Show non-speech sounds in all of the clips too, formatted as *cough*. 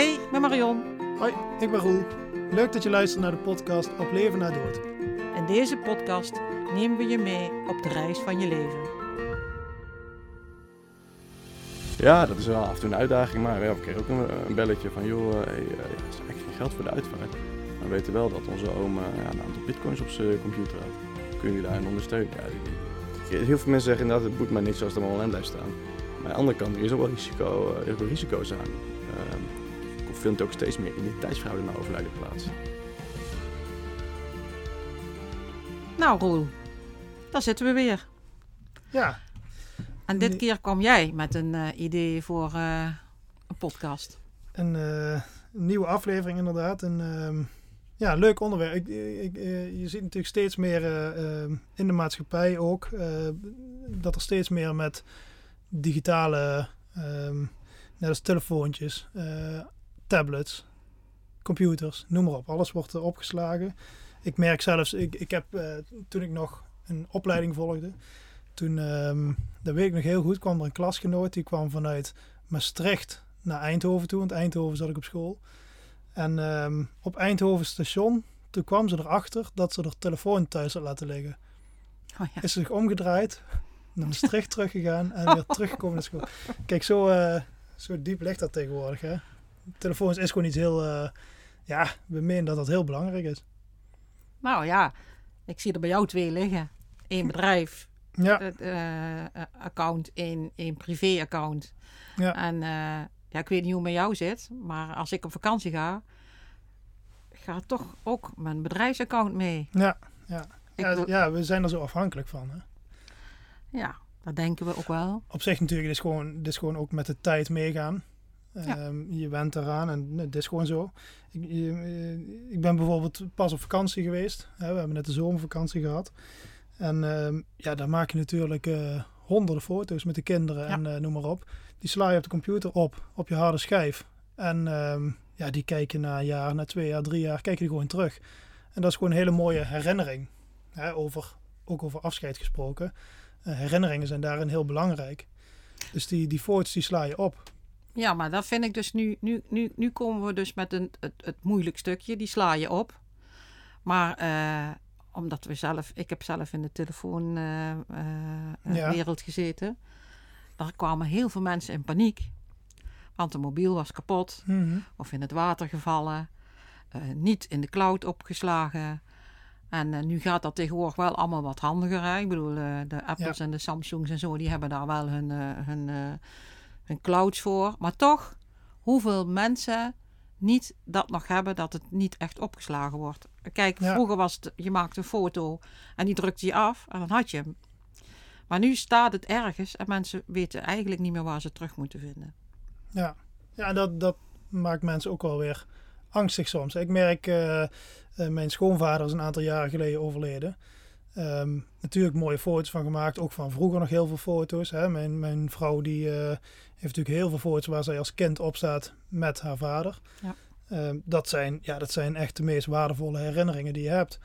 Hey, ik ben Marion. Hoi, ik ben Roel. Leuk dat je luistert naar de podcast Op Leven na Dood. In deze podcast nemen we je mee op de reis van je leven. Ja, dat is wel af en toe een uitdaging, maar we kregen ook een, een belletje van joh, uh, hey, uh, er is eigenlijk geen geld voor de uitvaart. Maar we weten wel dat onze oom uh, ja, een aantal bitcoins op zijn computer had. Kunnen jullie daarin ondersteunen? Ja, ik, heel veel mensen zeggen inderdaad, het boeit mij niet zoals het allemaal online blijft staan. Maar aan de andere kant, er is ook wel risico, er wel risico's aan. Ehm, ik vind ook steeds meer identiteitsfraude na overlijden plaats. Nou Roel, daar zitten we weer. Ja. En dit keer kwam jij met een uh, idee voor uh, een podcast. Een uh, nieuwe aflevering inderdaad. Een ehm, ja, leuk onderwerp. Ik, ik, je ziet natuurlijk steeds meer ehm, in de maatschappij ook dat er steeds meer met digitale, um, net als telefoontjes, tablets, computers, noem maar op. Alles wordt opgeslagen. Ik merk zelfs, ik, ik heb toen ik nog een opleiding volgde, toen, um, dat weet ik nog heel goed, kwam er een klasgenoot. Die kwam vanuit Maastricht naar Eindhoven toe. Want Eindhoven zat ik op school. En um, op Eindhoven station, toen kwam ze erachter dat ze haar telefoon thuis had laten liggen. Oh ja. Is ze zich omgedraaid, naar Maastricht *laughs* teruggegaan en weer teruggekomen naar school. Kijk, zo, uh, zo diep ligt dat tegenwoordig. Hè? Telefoons is gewoon iets heel... Uh, ja, we menen dat dat heel belangrijk is. Nou ja, ik zie er bij jou twee liggen. Eén *laughs* bedrijf ja. Uh, account in een privé-account. Ja. En uh, ja, ik weet niet hoe het met jou zit, maar als ik op vakantie ga, gaat toch ook mijn bedrijfsaccount mee. Ja, ja. Ja, we zijn er zo afhankelijk van. Hè? Ja, dat denken we ook wel. Op zich natuurlijk, het is gewoon, het is gewoon ook met de tijd meegaan. Ja. Um, je bent eraan en het is gewoon zo. Ik, ik ben bijvoorbeeld pas op vakantie geweest. Hè, we hebben net de zomervakantie gehad. En uh, ja, daar maak je natuurlijk uh, honderden foto's met de kinderen Ja. en uh, noem maar op. Die sla je op de computer op, op je harde schijf. En uh, ja, die kijk je na een jaar, na twee jaar, drie jaar, kijk je die gewoon terug. En dat is gewoon een hele mooie herinnering. Hè, over, ook over afscheid gesproken. Uh, herinneringen zijn daarin heel belangrijk. Dus die, die foto's die sla je op. Ja, maar dat vind ik dus nu, nu, nu, nu komen we dus met een, het, het moeilijk stukje. Die sla je op. Maar uh, omdat we zelf, ik heb zelf in de telefoonwereld uh, Ja. gezeten. Daar kwamen heel veel mensen in paniek. Want de mobiel was kapot Mhm. of in het water gevallen. eh, niet in de cloud opgeslagen. En eh, nu gaat dat tegenwoordig wel allemaal wat handiger. Hè? Ik bedoel, eh, de Apples en de Samsungs en zo, die hebben daar wel hun, eh, hun, eh, hun clouds voor. Maar toch, hoeveel mensen niet dat nog hebben, dat het niet echt opgeslagen wordt. Kijk, Ja. vroeger was het, je maakte een foto en die drukte je af en dan had je hem. Maar nu staat het ergens en mensen weten eigenlijk niet meer waar ze terug moeten vinden. Ja, ja dat, dat maakt mensen ook wel weer angstig soms. Ik merk, uh, uh, mijn schoonvader is een aantal jaren geleden overleden. Um, natuurlijk mooie foto's van gemaakt, ook van vroeger nog heel veel foto's. Hè. Mijn, mijn vrouw die uh, heeft natuurlijk heel veel foto's waar zij als kind op staat met haar vader. Ja. Um, dat, zijn, ja, dat zijn echt de meest waardevolle herinneringen die je hebt.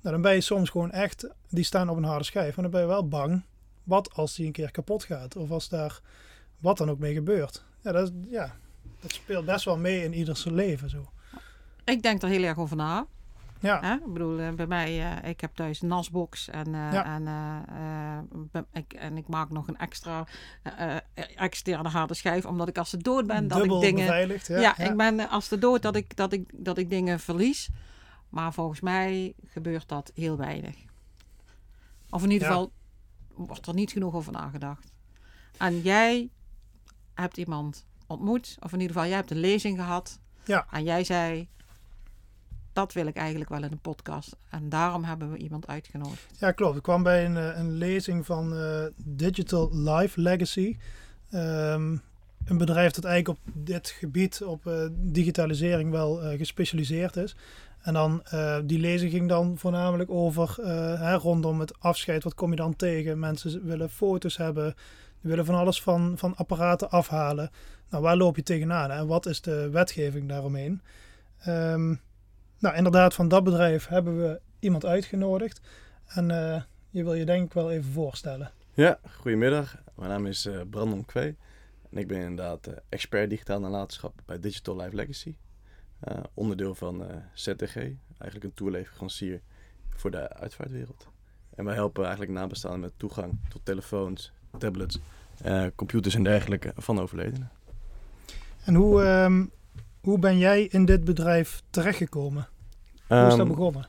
Nou, dan ben je soms gewoon echt, die staan op een harde schijf. En dan ben je wel bang, wat als die een keer kapot gaat? Of als daar wat dan ook mee gebeurt. Ja, dat, ja, dat speelt best wel mee in ieders leven zo. Ik denk er heel erg over na. Ja. Hè? Ik bedoel, uh, bij mij, uh, ik heb thuis een nasbox en, Ja. en, ik, en ik maak nog een extra externe harde schijf, omdat ik als ze dood ben, dat Dubbel ik dingen... beveiligd, ja. Ja, ja. ik ben als de dood dat ik, dat, ik, dat ik dingen verlies. Maar volgens mij gebeurt dat heel weinig. Of in ieder geval wordt er niet genoeg over nagedacht. En jij hebt iemand ontmoet, of in ieder geval jij hebt een lezing gehad. Ja. En jij zei, dat wil ik eigenlijk wel in een podcast. En daarom hebben we iemand uitgenodigd. Ja, klopt. Ik kwam bij een, eh, een lezing van uh, Digital Life Legacy. Um, een bedrijf dat eigenlijk op dit gebied, op uh, digitalisering, wel gespecialiseerd is. En dan, die lezing ging dan voornamelijk over, hè, rondom het afscheid, wat kom je dan tegen? Mensen willen foto's hebben, die willen van alles van, van apparaten afhalen. Nou, waar loop je tegenaan en wat is de wetgeving daaromheen? Um, nou, inderdaad, van dat bedrijf hebben we iemand uitgenodigd. En uh, je wil je denk ik wel even voorstellen. Ja, goedemiddag. Mijn naam is uh, Brandon Kwee. En ik ben inderdaad uh, expert digitaal nalatenschap bij Digital Life Legacy. Onderdeel van ZTG, eigenlijk een toerleverancier voor de uitvaartwereld. En wij helpen eigenlijk nabestaanden met toegang tot telefoons, tablets, computers en dergelijke van overledenen. En hoe, um, hoe ben jij in dit bedrijf terechtgekomen? Hoe is dat ehm, begonnen?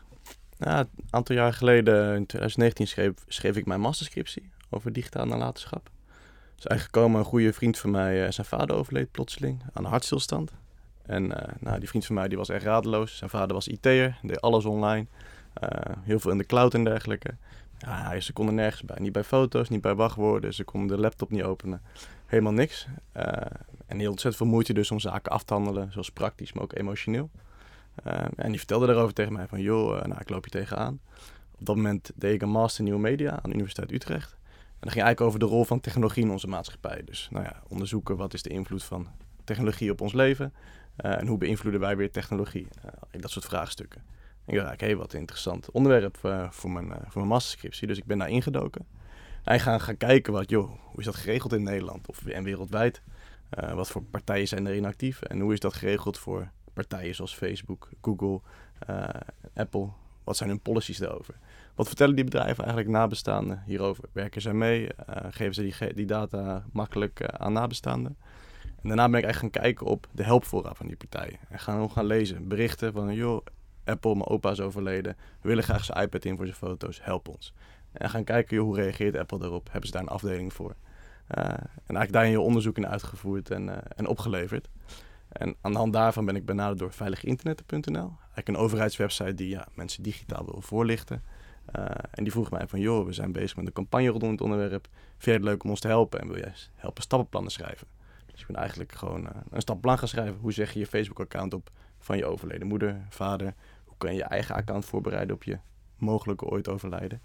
Ja, een aantal jaar geleden, in 2019, schreef, schreef ik mijn masterscriptie over digitaal nalatenschap. is eigenlijk gekomen, een goede vriend van mij, uh, zijn vader overleed plotseling aan een hartstilstand. En uh, nou, die vriend van mij die was echt radeloos. Zijn vader was IT'er, deed alles online. Uh, heel veel in de cloud en dergelijke. Ja, ze konden nergens bij. Niet bij foto's, niet bij wachtwoorden. Ze konden de laptop niet openen. Helemaal niks. en heel ontzettend veel moeite dus om zaken af te handelen. Zoals praktisch, maar ook emotioneel. en die vertelde daarover tegen mij van... joh, nou, ik loop je tegenaan. Op dat moment deed ik een master nieuwe media aan de Universiteit Utrecht. En dat ging eigenlijk over de rol van technologie in onze maatschappij. Dus nou ja, onderzoeken wat is de invloed van technologie op ons leven uh, en hoe beïnvloeden wij weer technologie. Dat soort vraagstukken. En ik dacht, hé, hey, wat een interessant onderwerp voor, mijn, voor mijn masterscriptie. Dus ik ben daar ingedoken. En gaan, gaan kijken, wat, joh, hoe is dat geregeld in Nederland of, en wereldwijd? wat voor partijen zijn erin actief? En hoe is dat geregeld voor partijen zoals Facebook, Google, Apple? Wat zijn hun policies daarover? Wat vertellen die bedrijven eigenlijk nabestaanden hierover? Werken zij mee? Uh, geven ze die, die data makkelijk aan nabestaanden? En daarna ben ik echt gaan kijken op de helpfora van die partijen. En gaan gaan lezen. Berichten van, joh, Apple, mijn opa is overleden. We willen graag zijn iPad in voor zijn foto's. Help ons. En gaan kijken, hoe reageert Apple daarop? Hebben ze daar een afdeling voor? Uh, en eigenlijk daar je onderzoek in uitgevoerd en, en opgeleverd. En aan de hand daarvan ben ik benaderd door veiliginternet.nl. Eigenlijk een overheidswebsite die ja, mensen digitaal wil voorlichten. Uh, en die vroeg mij van, joh, we zijn bezig met een campagne rondom het onderwerp. Vind je het leuk om ons te helpen? En wil jij helpen stappenplannen schrijven? Dus ik ben eigenlijk gewoon een stappenplan gaan schrijven. Hoe zeg je je Facebook-account op van je overleden moeder, vader? Hoe kan je je eigen account voorbereiden op je mogelijke ooit overlijden?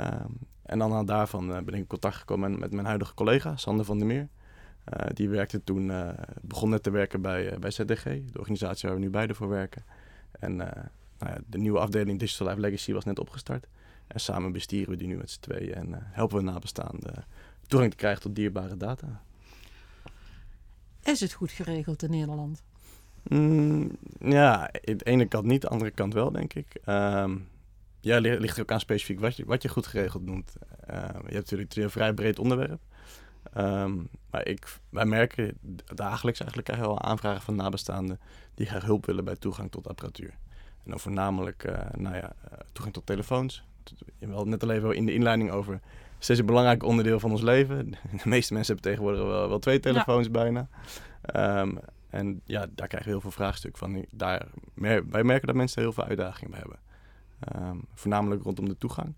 Um, en dan aan daarvan uh, ben ik in contact gekomen met mijn huidige collega, Sander van der Meer. die werkte toen, begon net te werken bij, bij ZDG, de organisatie waar we nu beide voor werken. En nou ja, de nieuwe afdeling Digital Life Legacy was net opgestart. En samen bestieren we die nu met z'n tweeën en uh, helpen we nabestaanden toegang te krijgen tot dierbare data. Is het goed geregeld in Nederland? Mm, ja, aan de ene kant niet, aan de andere kant wel, denk ik. Um, ja, ligt er ook aan specifiek wat je, wat je goed geregeld noemt. Uh, je hebt natuurlijk een vrij breed onderwerp. Um, maar ik, wij merken dagelijks eigenlijk krijgen we al aanvragen van nabestaanden die graag hulp willen bij toegang tot apparatuur. En dan voornamelijk uh, nou ja, uh, toegang tot telefoons, je had net al even in de inleiding over. Steeds een belangrijk onderdeel van ons leven. *laughs* De meeste mensen hebben tegenwoordig wel, wel twee telefoons bijna. Um, en ja, daar krijgen we heel veel vraagstukken van. Daar, wij merken dat mensen er heel veel uitdagingen bij hebben. Um, voornamelijk rondom de toegang.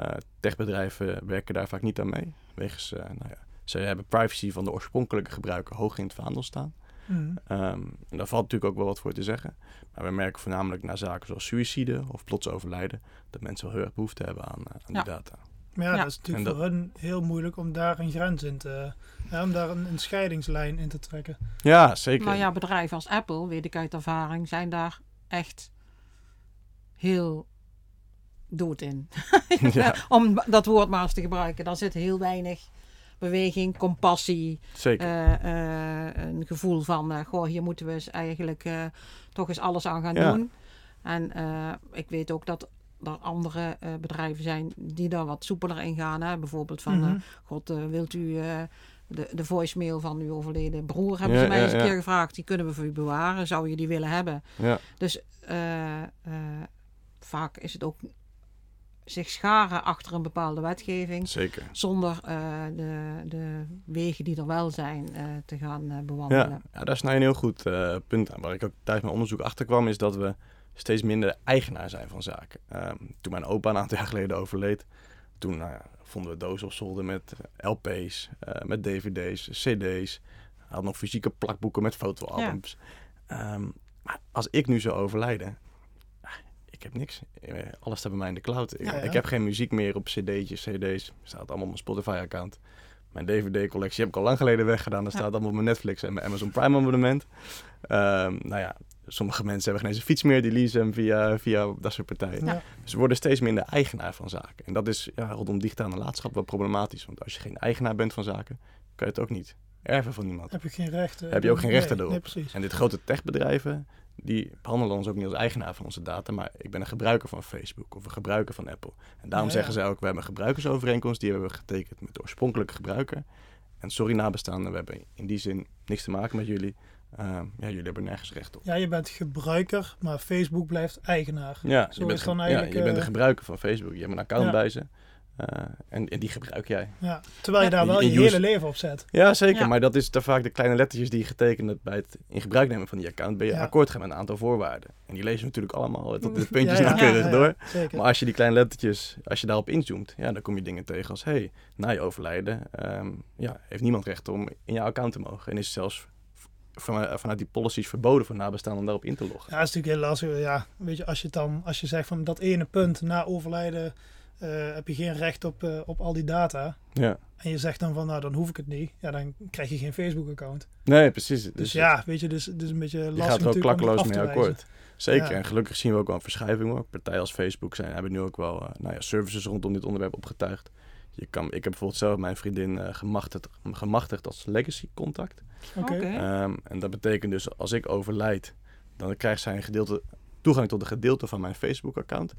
Uh, techbedrijven werken daar vaak niet aan mee. Wegens, uh, nou ja, ze hebben privacy van de oorspronkelijke gebruiker hoog in het vaandel staan. Mm. Um, en daar valt natuurlijk ook wel wat voor te zeggen. Maar we merken voornamelijk na zaken zoals suïcide of plots overlijden... dat mensen wel heel erg behoefte hebben aan, uh, aan die data. Maar ja, dat is natuurlijk voor hun heel moeilijk om daar een grens in te... Ja, om daar een, een, scheidingslijn in te trekken. Ja, zeker. Maar ja, bedrijven als Apple, weet ik uit ervaring, zijn daar echt heel dood in. *laughs* *laughs* ja. om dat woord maar eens te gebruiken. Daar zit heel weinig beweging, compassie. Zeker. Uh, een gevoel van, uh, goh, hier moeten we eens eigenlijk toch eens alles aan gaan doen. En ik weet ook dat er andere bedrijven zijn die daar wat soepeler in gaan. Hè? Bijvoorbeeld van, mm god, wilt u de, de voicemail van uw overleden broer hebben ze mij eens een keer gevraagd. Die kunnen we voor u bewaren. Zou je die willen hebben? Ja. Dus vaak is het ook zich scharen achter een bepaalde wetgeving. Zeker. Zonder uh, de, de wegen die er wel zijn uh, te gaan uh, bewandelen. Ja, ja, daar is nou een heel goed punt aan. Waar ik ook tijdens mijn onderzoek achter kwam, is dat we steeds minder eigenaar zijn van zaken. Um, toen mijn opa een aantal jaar geleden overleed, toen nou vonden we dozen op zolder met LP's, met DVD's, CD's. Hij had nog fysieke plakboeken met fotoalbums. Ja. Um, maar als ik nu zou overlijden, heb niks. Eh, alles staat bij mij in de cloud. Ik, ik heb geen muziek meer op cd'tjes, cd's. staat allemaal op mijn Spotify-account. Mijn DVD-collectie heb ik al lang geleden weggedaan. Dat staat allemaal op mijn Netflix en mijn Amazon Prime abonnement. Um, nou ja, sommige mensen hebben geen eens een fiets meer. Die leasen hem via, via dat soort partijen. Ja. Dus we worden steeds minder eigenaar van zaken. En dat is ja, rondom digitale nalatenschap wel problematisch. Want als je geen eigenaar bent van zaken, kan je het ook niet erven van iemand. Heb je geen rechten. Heb je ook geen rechten nee, erop. Nee, precies. En dit grote techbedrijven, die behandelen ons ook niet als eigenaar van onze data, maar ik ben een gebruiker van Facebook of een gebruiker van Apple. En daarom Ja, zeggen ze ook, we hebben een gebruikersovereenkomst, die hebben we getekend met de oorspronkelijke gebruiker. En sorry nabestaanden, we hebben in die zin niks te maken met jullie. Ehm, ja, jullie hebben nergens recht op. Ja, je bent gebruiker, maar Facebook blijft eigenaar. Ja, Zo je bent, is dan ge- eigenlijk, ja, je bent een eh, gebruiker van Facebook. Je hebt een account Ja. bij ze. Eh, en, en die gebruik jij. Ja, terwijl je daar wel je- je, je hele use- leven op zet. Ja, zeker. Ja. Maar dat is te vaak de kleine lettertjes die je getekend hebt bij het in gebruik nemen van die account. Ben je Ja. akkoord gaan met een aantal voorwaarden. En die lezen we natuurlijk allemaal tot de puntjes Ja, ja, nauwkeurig ja, ja, door. Zeker. Maar als je die kleine lettertjes, als je daarop inzoomt, ja, dan kom je dingen tegen als, hey, na je overlijden, ehm, ja, heeft niemand recht om in jouw account te mogen. En is het zelfs van, vanuit die policies verboden voor nabestaanden om daarop in te loggen. Ja, dat is natuurlijk heel lastig. Ja, weet je, als je dan, als je zegt van dat ene punt na overlijden eh, heb je geen recht op, eh, op al die data. Ja. En je zegt dan van nou dan hoef ik het niet. Ja, dan krijg je geen Facebook account. Nee, precies. Dus, Dus, ja, weet je, dus het is een beetje lastig je gaat er ook klakkeloos mee akkoord. Zeker, Ja. en gelukkig zien we ook wel een verschuiving hoor. Partijen als Facebook zijn, hebben nu ook wel eh, nou ja, services rondom dit onderwerp opgetuigd. Je kan, ik heb bijvoorbeeld zelf mijn vriendin eh, gemachtigd, gemachtigd als legacy contact. Oké. Oké. Ehm, en dat betekent dus als ik overlijd, dan krijgt zij een gedeelte, toegang tot een gedeelte van mijn Facebook-account.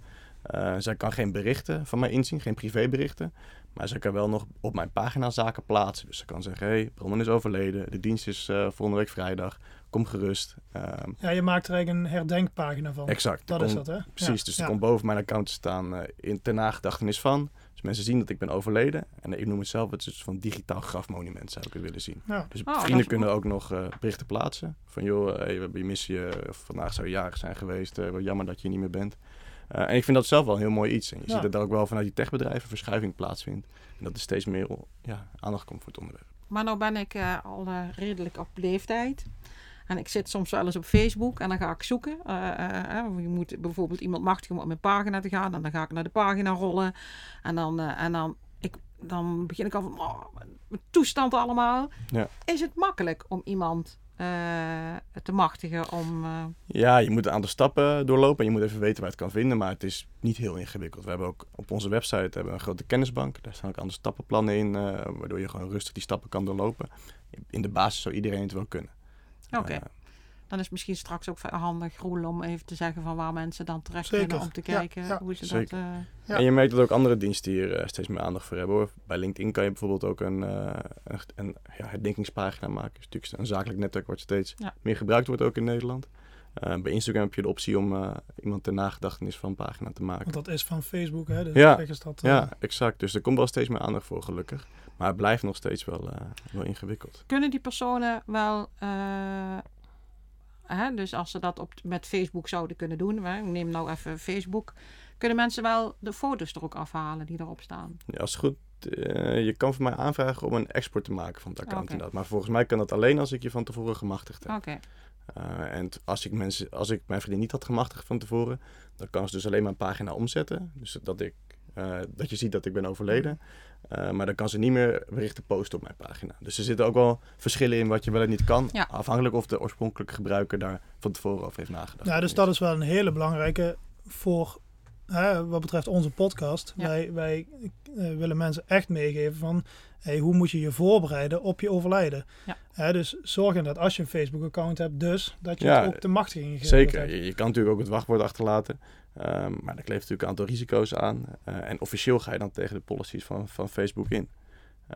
Eh, zij kan geen berichten van mij inzien, geen privéberichten. Maar zij kan wel nog op mijn pagina zaken plaatsen. Dus ze kan zeggen, hé, hey, Brandon is overleden. De dienst is eh, volgende week vrijdag. Kom gerust. Ehm, Ja, je maakt er eigenlijk een herdenkpagina van. exact. dat is dat, hè? Precies, Ja, dus ja. er komt boven mijn account te staan eh, in, ter nagedachtenis van. Dus mensen zien dat ik ben overleden. En ik noem het zelf, het is van digitaal grafmonument zou ik het willen zien. Ja. Dus Oh, vrienden kunnen ook nog eh, berichten plaatsen. Van joh, hey, we hebben je missie, eh, vandaag zou je jarig zijn geweest. eh, wat jammer dat je niet meer bent. Eh, en ik vind dat zelf wel een heel mooi iets. En je Ja. ziet dat er ook wel vanuit die techbedrijven verschuiving plaatsvindt. En dat er steeds meer ja, aandacht komt voor het onderwerp. Maar nou ben ik eh, al eh, redelijk op leeftijd. En ik zit soms wel eens op Facebook en dan ga ik zoeken. Je moet bijvoorbeeld iemand machtigen om op mijn pagina te gaan. En dan ga ik naar de pagina rollen. En dan, en dan, ik, dan begin ik al van, oh, mijn toestand allemaal. Ja. Is het makkelijk om iemand eh, te machtigen om... eh, Ja, je moet een aantal stappen doorlopen en je moet even weten waar je het kan vinden, maar het is niet heel ingewikkeld. We hebben ook op onze website hebben we een grote kennisbank. Daar staan ook andere stappenplannen in, eh, waardoor je gewoon rustig die stappen kan doorlopen. In de basis zou iedereen het wel kunnen. Oké. Eh, Dan is het misschien straks ook handig, Roel, om even te zeggen van waar mensen dan terecht Zeker. kunnen om te kijken ja. hoe ze Zeker. dat... eh, Ja. En je merkt dat ook andere diensten hier eh, steeds meer aandacht voor hebben. Hoor. Bij LinkedIn kan je bijvoorbeeld ook een, eh, een, een ja, herdenkingspagina maken. Is natuurlijk een zakelijk netwerk wat steeds Ja. meer gebruikt wordt ook in Nederland. Eh, bij Instagram heb je de optie om eh, iemand ter nagedachtenis van een pagina te maken. Want dat is van Facebook, hè? Dus Ja. eigenlijk is dat, eh, Ja, exact. Dus er komt wel steeds meer aandacht voor, gelukkig. Maar het blijft nog steeds wel, eh, wel ingewikkeld. kunnen die personen wel, eh, hè, dus als ze dat op, met Facebook zouden kunnen doen, hè, ik neem nou even Facebook, kunnen mensen wel de foto's er ook afhalen die erop staan? Ja, als het goed, eh, je kan voor mij aanvragen om een export te maken van het account Oké. inderdaad. Maar volgens mij kan dat alleen als ik je van tevoren gemachtigd heb. Oké, Eh, en als ik, mensen, als ik mijn vriendin niet had gemachtigd van tevoren, dan kan ze dus alleen mijn pagina omzetten. Dus dat, ik, eh, dat je ziet dat ik ben overleden. Eh, maar dan kan ze niet meer berichten posten op mijn pagina. Dus er zitten ook wel verschillen in wat je wel en niet kan. Ja. Afhankelijk of de oorspronkelijke gebruiker daar van tevoren over heeft nagedacht. Ja, dus dat is wel een hele belangrijke voor hè, wat betreft onze podcast. Ja. Wij, wij eh, willen mensen echt meegeven van hey, hoe moet je je voorbereiden op je overlijden. Ja. Hè, dus zorg dat als je een Facebook-account hebt, dus dat je Ja, het ook de machtiging gegeven Zeker. hebt. Je, je kan natuurlijk ook het wachtwoord achterlaten. Ehm, maar daar kleeft natuurlijk een aantal risico's aan. Eh, en officieel ga je dan tegen de policies van, van Facebook in.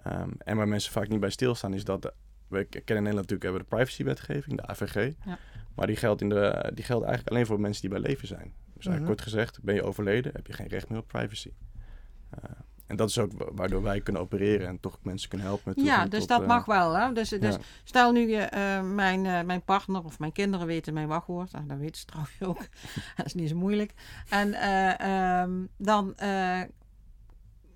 Ehm, en waar mensen vaak niet bij stilstaan is dat... de- we kennen in Nederland natuurlijk hebben de privacywetgeving, de AVG. Ja. Maar die geldt, in de, die geldt eigenlijk alleen voor mensen die bij leven zijn. Dus eigenlijk Mhm. kort gezegd, ben je overleden, heb je geen recht meer op privacy. Eh, en dat is ook wa- waardoor wij kunnen opereren en toch mensen kunnen helpen met ja, dus tot, dat eh, mag wel. Hè? Dus, dus ja. stel nu, je, eh, mijn, eh, mijn partner of mijn kinderen weten mijn wachtwoord. Nou, dat weten ze trouwens *laughs* ook. dat is niet zo moeilijk. En eh, ehm, dan,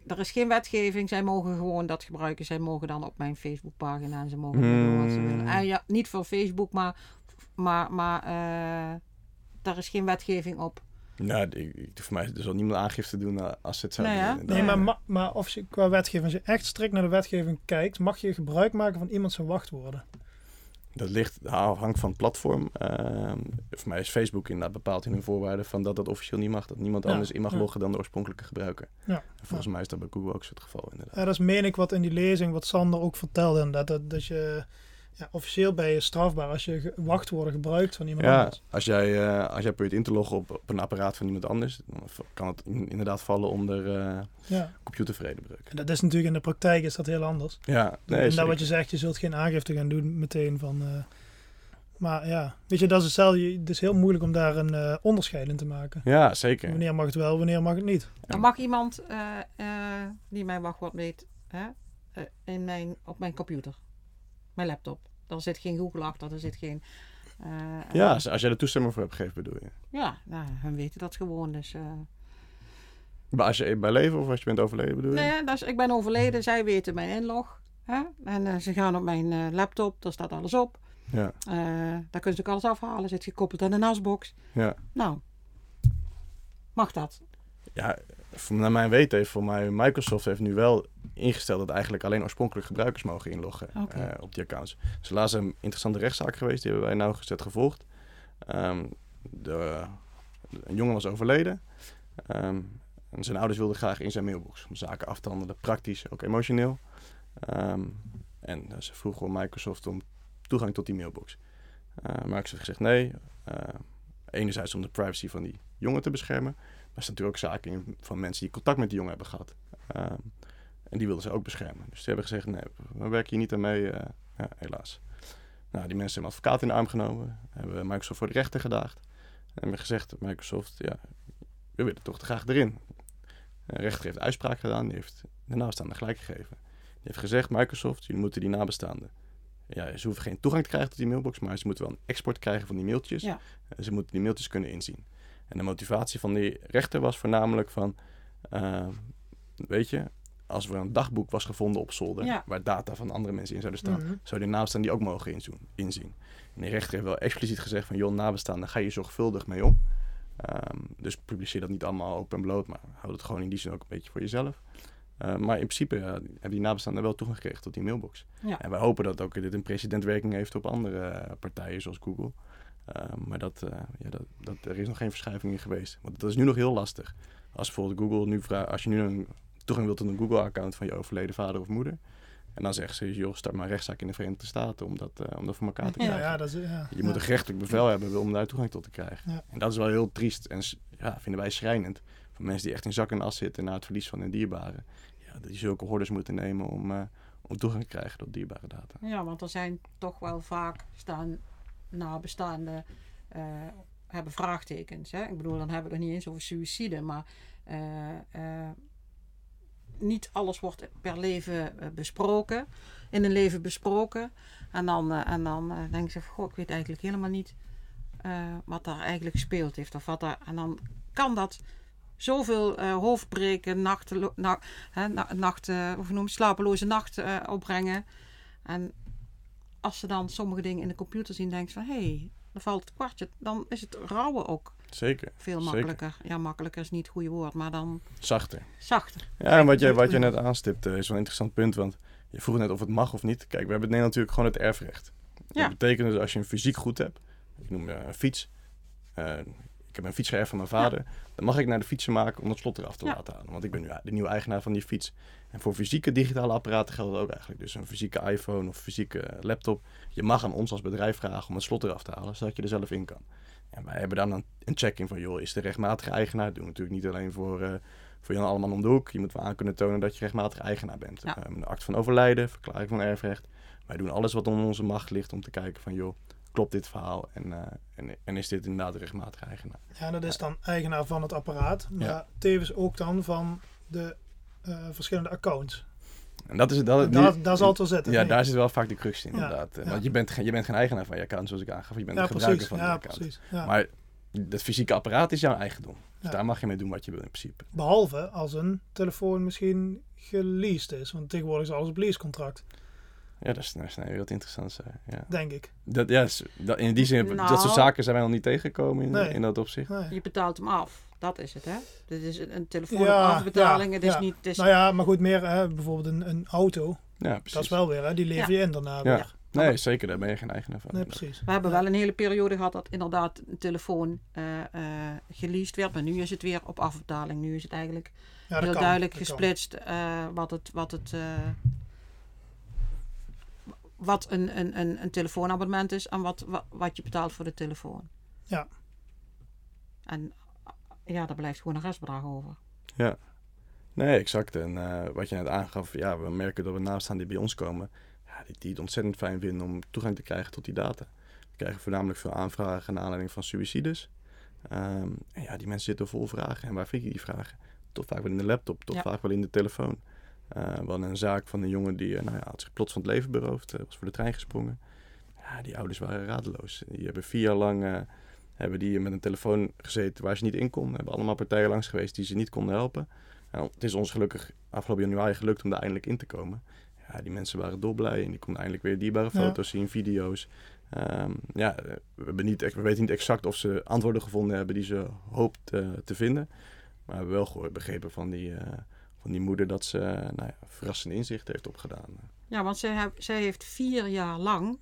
er is geen wetgeving. Zij mogen gewoon dat gebruiken. Zij mogen dan op mijn Facebookpagina en ze mogen doen wat ze willen. Hmm. En ja, niet voor Facebook, maar, maar, maar daar is geen wetgeving op. Nou, ik, voor mij er zal niemand aangifte doen eh, als ze het hè? doen. Nee, maar, ma- maar of je qua wetgeving, als je echt strikt naar de wetgeving kijkt, mag je gebruik maken van iemand zijn wachtwoorden. Dat ligt afhankelijk van het platform. Ehm, voor mij is Facebook inderdaad bepaald in hun voorwaarden van dat dat officieel niet mag. Dat niemand Ja, anders in mag ja. loggen dan de oorspronkelijke gebruiker. Ja, En volgens mij is dat bij Google ook zo het geval inderdaad. Ja, dat is meen ik wat in die lezing, wat Sander ook vertelde. inderdaad, Dat, dat je ja, officieel ben je strafbaar als je wachtwoorden gebruikt van iemand Ja, anders. als jij, eh, als jij probeert in te loggen op, op een apparaat van iemand anders, dan kan het in- inderdaad vallen onder eh Ja. computervredebreuk. En dat is natuurlijk in de praktijk is dat heel anders. Ja, nee, en dat wat je zegt, je zult geen aangifte gaan doen meteen van. eh, maar ja, weet je, dat is hetzelfde. Het is heel moeilijk om daar een eh, onderscheid in te maken. Ja, zeker. Wanneer mag het wel, wanneer mag het niet? Dan mag iemand eh, eh, die mijn wachtwoord weet hè, in mijn, op mijn computer, mijn laptop. Daar zit geen Google achter, er zit geen. eh, Ja, eh, als, jij er toestemming voor hebt gegeven, bedoel je. ja, nou, hun weten dat gewoon. Dus, eh. Maar als je bij leven of als je bent overleden, bedoel je? nee, dat is, ik ben overleden, zij weten mijn inlog. Hè? En ze gaan op mijn laptop, daar staat alles op. Ja, daar kunnen ze ook alles afhalen, zit gekoppeld aan de NAS-box. ja. Nou, mag dat? ja naar mijn weten heeft voor mij Microsoft heeft nu wel ingesteld dat eigenlijk alleen oorspronkelijke gebruikers mogen inloggen eh, op die accounts. Dus laatst een interessante rechtszaak geweest, die hebben wij nauwgezet gevolgd. Ehm, de, een jongen was overleden. Ehm, en zijn ouders wilden graag in zijn mailbox om zaken af te handelen, praktisch, ook emotioneel. Ehm, en eh, ze vroegen Microsoft om toegang tot die mailbox. Eh Microsoft heeft gezegd nee. Enerzijds om de privacy van die jongen te beschermen. Maar er staan natuurlijk ook zaken van mensen die contact met die jongen hebben gehad. Ehm, en die wilden ze ook beschermen. Dus ze hebben gezegd, nee, we werken hier niet aan mee, eh, ja, helaas. Nou, die mensen hebben advocaat in de arm genomen. Hebben Microsoft voor de rechter gedaagd. En hebben gezegd, Microsoft, ja, we willen toch graag erin. De rechter heeft uitspraak gedaan, die heeft de nabestaanden gelijk gegeven. Die heeft gezegd, Microsoft, jullie moeten die nabestaanden... Ja, ze hoeven geen toegang te krijgen tot die mailbox, maar ze moeten wel een export krijgen van die mailtjes. Ja. En ze moeten die mailtjes kunnen inzien. En de motivatie van die rechter was voornamelijk van... eh, weet je, als er een dagboek was gevonden op zolder... Ja. waar data van andere mensen in zouden staan... Mhm. zou de nabestaan die ook mogen inzoen, inzien. En de rechter heeft wel expliciet gezegd van... joh, nabestaanden, ga je zorgvuldig mee om. Ehm, dus publiceer dat niet allemaal open en bloot... maar houd het gewoon in die zin ook een beetje voor jezelf. Eh, maar in principe ja, hebben die nabestaanden wel toegang gekregen tot die mailbox. Ja. En wij hopen dat ook dit een precedentwerking heeft op andere eh, partijen zoals Google. Ehm, maar dat, eh, ja, dat, dat, er is nog geen verschuiving in geweest. Want dat is nu nog heel lastig. Als bijvoorbeeld Google nu vraagt, als je nu een toegang wilt tot een Google-account van je overleden vader of moeder. En dan zeggen ze, joh, start maar een rechtszaak in de Verenigde Staten om dat, eh, om dat voor elkaar te Ja. krijgen. Ja, ja, dat is, ja. Je moet een gerechtelijk bevel hebben om daar toegang tot te krijgen. Ja. En dat is wel heel triest en ja, vinden wij schrijnend. Van mensen die echt in zak en as zitten na het verlies van hun dierbaren. Ja, die zulke hordes moeten nemen om, eh, om toegang te krijgen tot dierbare data. Ja, want er zijn toch wel vaak staan nabestaanden eh hebben vraagtekens. Hè? Ik bedoel, dan hebben we het niet eens over suïcide, maar eh, niet alles wordt per leven besproken, in een leven besproken. En dan, en dan denk je, goh, ik weet eigenlijk helemaal niet wat daar eigenlijk gespeeld heeft. Of wat daar, en dan kan dat zoveel eh hoofdbreken, nachten, na, hè, na- nacht, eh, of noem, slapeloze nacht eh, opbrengen. En als ze dan sommige dingen in de computer zien, denken ze van hé, hey, dan valt het kwartje. Dan is het rouwen ook Zeker. veel Zeker. makkelijker. Ja, makkelijker is niet het goede woord, maar dan Zachter. zachter. Ja, en wat je, wat je net aanstipt eh, is wel een interessant punt. Want je vroeg net of het mag of niet. Kijk, we hebben in Nederland natuurlijk gewoon het erfrecht. Ja. Dat betekent dus als je een fysiek goed hebt. Ik noem een fiets. Ik heb een fiets geërfd van mijn vader. Dan mag ik naar de fietsenmaker om het slot eraf te Ja. laten halen. Want ik ben nu de nieuwe eigenaar van die fiets. En voor fysieke digitale apparaten geldt dat ook eigenlijk. Dus een fysieke iPhone of fysieke laptop. Je mag aan ons als bedrijf vragen om het slot eraf te halen. Zodat je er zelf in kan. En wij hebben dan een, een check in van, joh, is de rechtmatige eigenaar? Dat doen we natuurlijk niet alleen voor, eh, voor Jan Alleman om de hoek. Je moet wel aan kunnen tonen dat je rechtmatig eigenaar bent. Ja. Een act van overlijden, verklaring van erfrecht. Wij doen alles wat onder onze macht ligt om te kijken van, joh, klopt dit verhaal? En, eh, en, en is dit inderdaad de rechtmatige eigenaar? Ja, dat is dan eigenaar van het apparaat, maar Ja. tevens ook dan van de eh, verschillende accounts. En dat is, dat, daar, daar zal het wel zitten. Ja, nee. daar zit wel vaak de crux in, Ja, inderdaad. Ja. Want je bent, je bent geen eigenaar van je account, zoals ik aangaf. Je bent een gebruiker van Ja, je account. precies. Ja. Maar het fysieke apparaat is jouw eigendom. Dus daar mag je mee doen wat je wil in principe. Behalve als een telefoon misschien geleased is. Want tegenwoordig is alles op leasecontract, Ja, dat is, dat is nee, wat interessant. Ja. denk ik. Dat, ja, dat, in die zin, dat Nou. soort zaken zijn wij nog niet tegengekomen in, Nee. in dat opzicht. Nee. Je betaalt hem af. Dat is het, hè? Dit is een, een telefoon Ja, het is ja. niet... Het is, Nou ja, maar goed, meer hè, bijvoorbeeld een, een auto. Ja, precies. Dat is wel weer, hè, die lever je in daarna Ja. weer. Nee, zeker, daar ben je geen eigenaar van. Nee, precies. We hebben wel een hele periode gehad dat inderdaad een telefoon eh eh geleased werd. Maar nu is het weer op afbetaling. Nu is het eigenlijk heel kan, duidelijk gesplitst eh, wat het, wat, het, eh, wat een, een, een, een telefoonabonnement is en wat, wat, wat je betaalt voor de telefoon. Ja. En ja, daar blijft gewoon een restbedrag over. Ja. Nee, exact. En eh, wat je net aangaf, ja, we merken dat we naarstaan die bij ons komen, ja, die, die het ontzettend fijn vinden om toegang te krijgen tot die data. We krijgen voornamelijk veel aanvragen naar aanleiding van suicides. Ehm, en ja, die mensen zitten vol vragen. En waar vind je die vragen? Tot vaak wel in de laptop, tot Ja. vaak wel in de telefoon. Eh, we hadden een zaak van een jongen die eh, nou ja, had zich plots van het leven beroofd, eh, was voor de trein gesprongen. Ja, die ouders waren radeloos. Die hebben vier jaar lang hebben die met een telefoon gezeten waar ze niet in konden. hebben allemaal partijen langs geweest die ze niet konden helpen. Nou, het is ons gelukkig afgelopen januari gelukt om daar eindelijk in te komen. Ja, die mensen waren dolblij en die konden eindelijk weer dierbare Ja. foto's zien, video's. Ehm, ja, we, hebben niet, we weten niet exact of ze antwoorden gevonden hebben die ze hoopt te vinden. Maar we hebben wel gehoord, begrepen van die, van die moeder dat ze nou ja, verrassende inzichten heeft opgedaan. Ja, want zij, heb- zij heeft vier jaar lang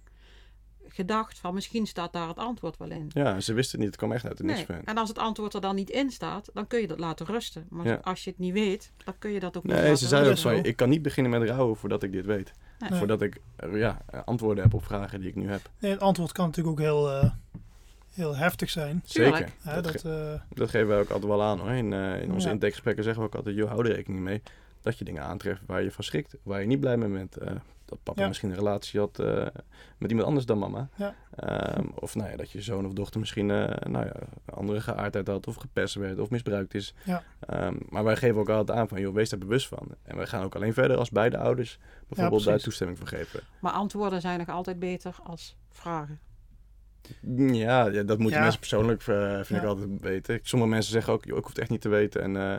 gedacht van misschien staat daar het antwoord wel in. Ja, ze wisten het niet, het kwam echt uit de niks Nee. En als het antwoord er dan niet in staat, dan kun je dat laten rusten. Maar Ja. als je het niet weet, dan kun je dat ook niet Nee, ze zeiden ook van, ik kan niet beginnen met rouwen voordat ik dit weet. Nee. Voordat ik ja, antwoorden heb op vragen die ik nu heb. Nee, het antwoord kan natuurlijk ook heel, eh, heel heftig zijn. Zeker. Hè, dat, dat, ge- eh, dat geven wij ook altijd wel aan hoor. In, eh, in onze Ja. intakegesprekken zeggen we ook altijd, joh, hou er rekening mee dat je dingen aantreft waar je van schrikt, waar je niet blij mee bent. Eh, dat papa Ja. misschien een relatie had eh, met iemand anders dan mama. Ja. Ehm, of nou ja, dat je zoon of dochter misschien eh, nou ja, een andere geaardheid had, of gepest werd, of misbruikt is. Ja. Ehm, maar wij geven ook altijd aan van, joh, wees daar bewust van. En wij gaan ook alleen verder als beide ouders bijvoorbeeld daar toestemming voor geven. Maar antwoorden zijn nog altijd beter als vragen. Ja, ja, dat moeten Ja. mensen persoonlijk eh, vind ik altijd weten. Sommige mensen zeggen ook, joh, ik hoef het echt niet te weten en eh,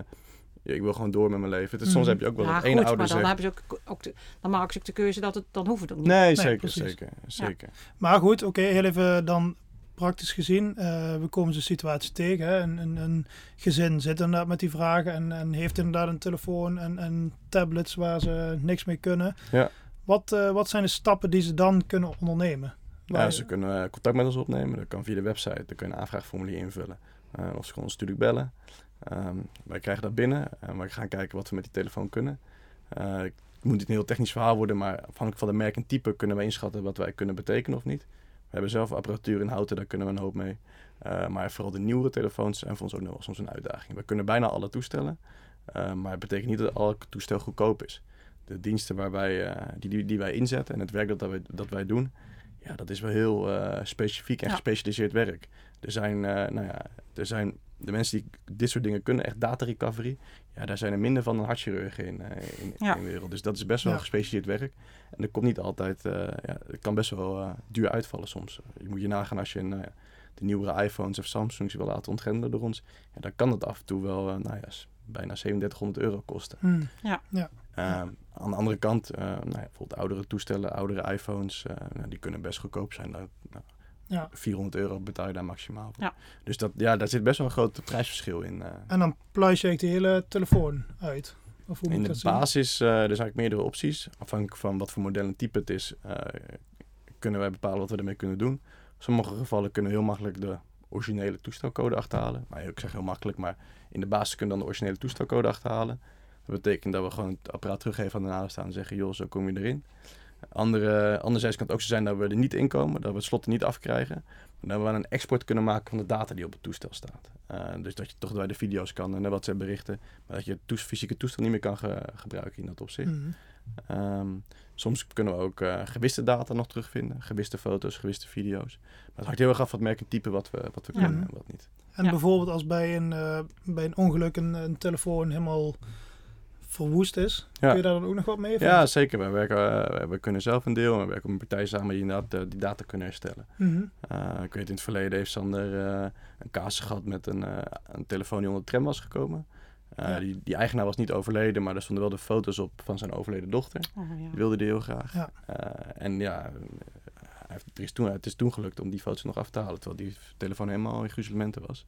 ja, ik wil gewoon door met mijn leven. Dus soms Mhm. heb je ook wel ja, dat goed, ene dan, hebben ze ook, ook de, dan maken ze ook de keuze dat het, dan hoeft het ook niet. Nee, zeker, precies. zeker, zeker. Maar goed, oké, heel even dan praktisch gezien. eh, we komen zo'n situatie tegen. Hè? Een, een, een gezin zit inderdaad met die vragen en, en heeft inderdaad een telefoon en, en tablets waar ze niks mee kunnen. Ja. Wat, eh, wat zijn de stappen die ze dan kunnen ondernemen? Ja, Waar- ze kunnen eh, contact met ons opnemen. Dat kan via de website. Dan kun je een aanvraagformulier invullen. Eh, of ze kunnen ons natuurlijk bellen. Ehm, wij krijgen dat binnen en wij gaan kijken wat we met die telefoon kunnen. Eh, het moet niet een heel technisch verhaal worden, maar afhankelijk van de merk en type kunnen wij inschatten wat wij kunnen betekenen of niet. We hebben zelf apparatuur in houten, daar kunnen we een hoop mee. Eh, maar vooral de nieuwere telefoons zijn voor ons ook nog soms een uitdaging. We kunnen bijna alle toestellen, eh, maar het betekent niet dat elk toestel goedkoop is. De diensten waar wij, eh, die, die, die wij inzetten en het werk dat, dat, wij, dat wij doen, ja, dat is wel heel eh, specifiek en Ja. gespecialiseerd werk. Er zijn, eh, nou ja, er zijn de mensen die dit soort dingen kunnen, echt data recovery. Ja, daar zijn er minder van dan hartchirurgen in, eh, in, Ja. in de wereld. Dus dat is best wel Ja. gespecialiseerd werk. En dat komt niet altijd, eh, ja, het kan best wel eh, duur uitvallen soms. Je moet je nagaan als je een, nou ja, de nieuwere iPhones of Samsungs wil laten ontgrendelen door ons. Ja, dan kan het af en toe wel, eh, nou ja, bijna 3700 euro kosten. Hmm. Ehm, aan de andere kant, eh, nou ja, bijvoorbeeld oudere toestellen, oudere iPhones, eh, nou, die kunnen best goedkoop zijn. Nou, nou, Ja. 400 euro betaal je daar maximaal voor. Ja. Dus dat, ja, daar zit best wel een groot prijsverschil in. eh. En dan pluis je de hele telefoon uit. Of hoe moet in de basis, eh, er zijn eigenlijk meerdere opties. Afhankelijk van wat voor model en type het is, eh, kunnen wij bepalen wat we ermee kunnen doen. In sommige gevallen kunnen we heel makkelijk de originele toestelcode achterhalen. Nou, ik zeg heel makkelijk, maar in de basis kunnen we dan de originele toestelcode achterhalen. Dat betekent dat we gewoon het apparaat teruggeven aan de nabestaanden en zeggen, joh, zo kom je erin. Andere, anderzijds kan het ook zo zijn dat we er niet in komen, dat we het slot er niet afkrijgen. Maar dat we een export kunnen maken van de data die op het toestel staat. Eh, dus dat je toch bij de video's kan en de WhatsApp berichten, maar dat je het fysieke toestel niet meer kan ge- gebruiken in dat opzicht. Hmm. Ehm, soms kunnen we ook eh, gewiste data nog terugvinden, gewiste foto's, gewiste video's. Maar het hangt heel erg af van het merk en type wat we, wat we Ja. kunnen en wat niet. En Ja. bijvoorbeeld als bij een, eh, bij een ongeluk een, een telefoon helemaal verwoest is, Ja. kun je daar dan ook nog wat mee? Ja, zeker. We, werken, eh, we kunnen zelf een deel en we werken met een partij samen die inderdaad eh, die data kunnen herstellen. Mhm. Eh, ik weet in het verleden heeft Sander eh, een kaas gehad met een, eh, een telefoon die onder de tram was gekomen. Eh, Ja. die, die eigenaar was niet overleden, maar er stonden wel de foto's op van zijn overleden dochter. Oh, ja. Die wilde die heel graag. Ja. Eh, en ja, hij heeft, er is toen, het is toen gelukt om die foto's nog af te halen, terwijl die telefoon helemaal in gruzelementen was.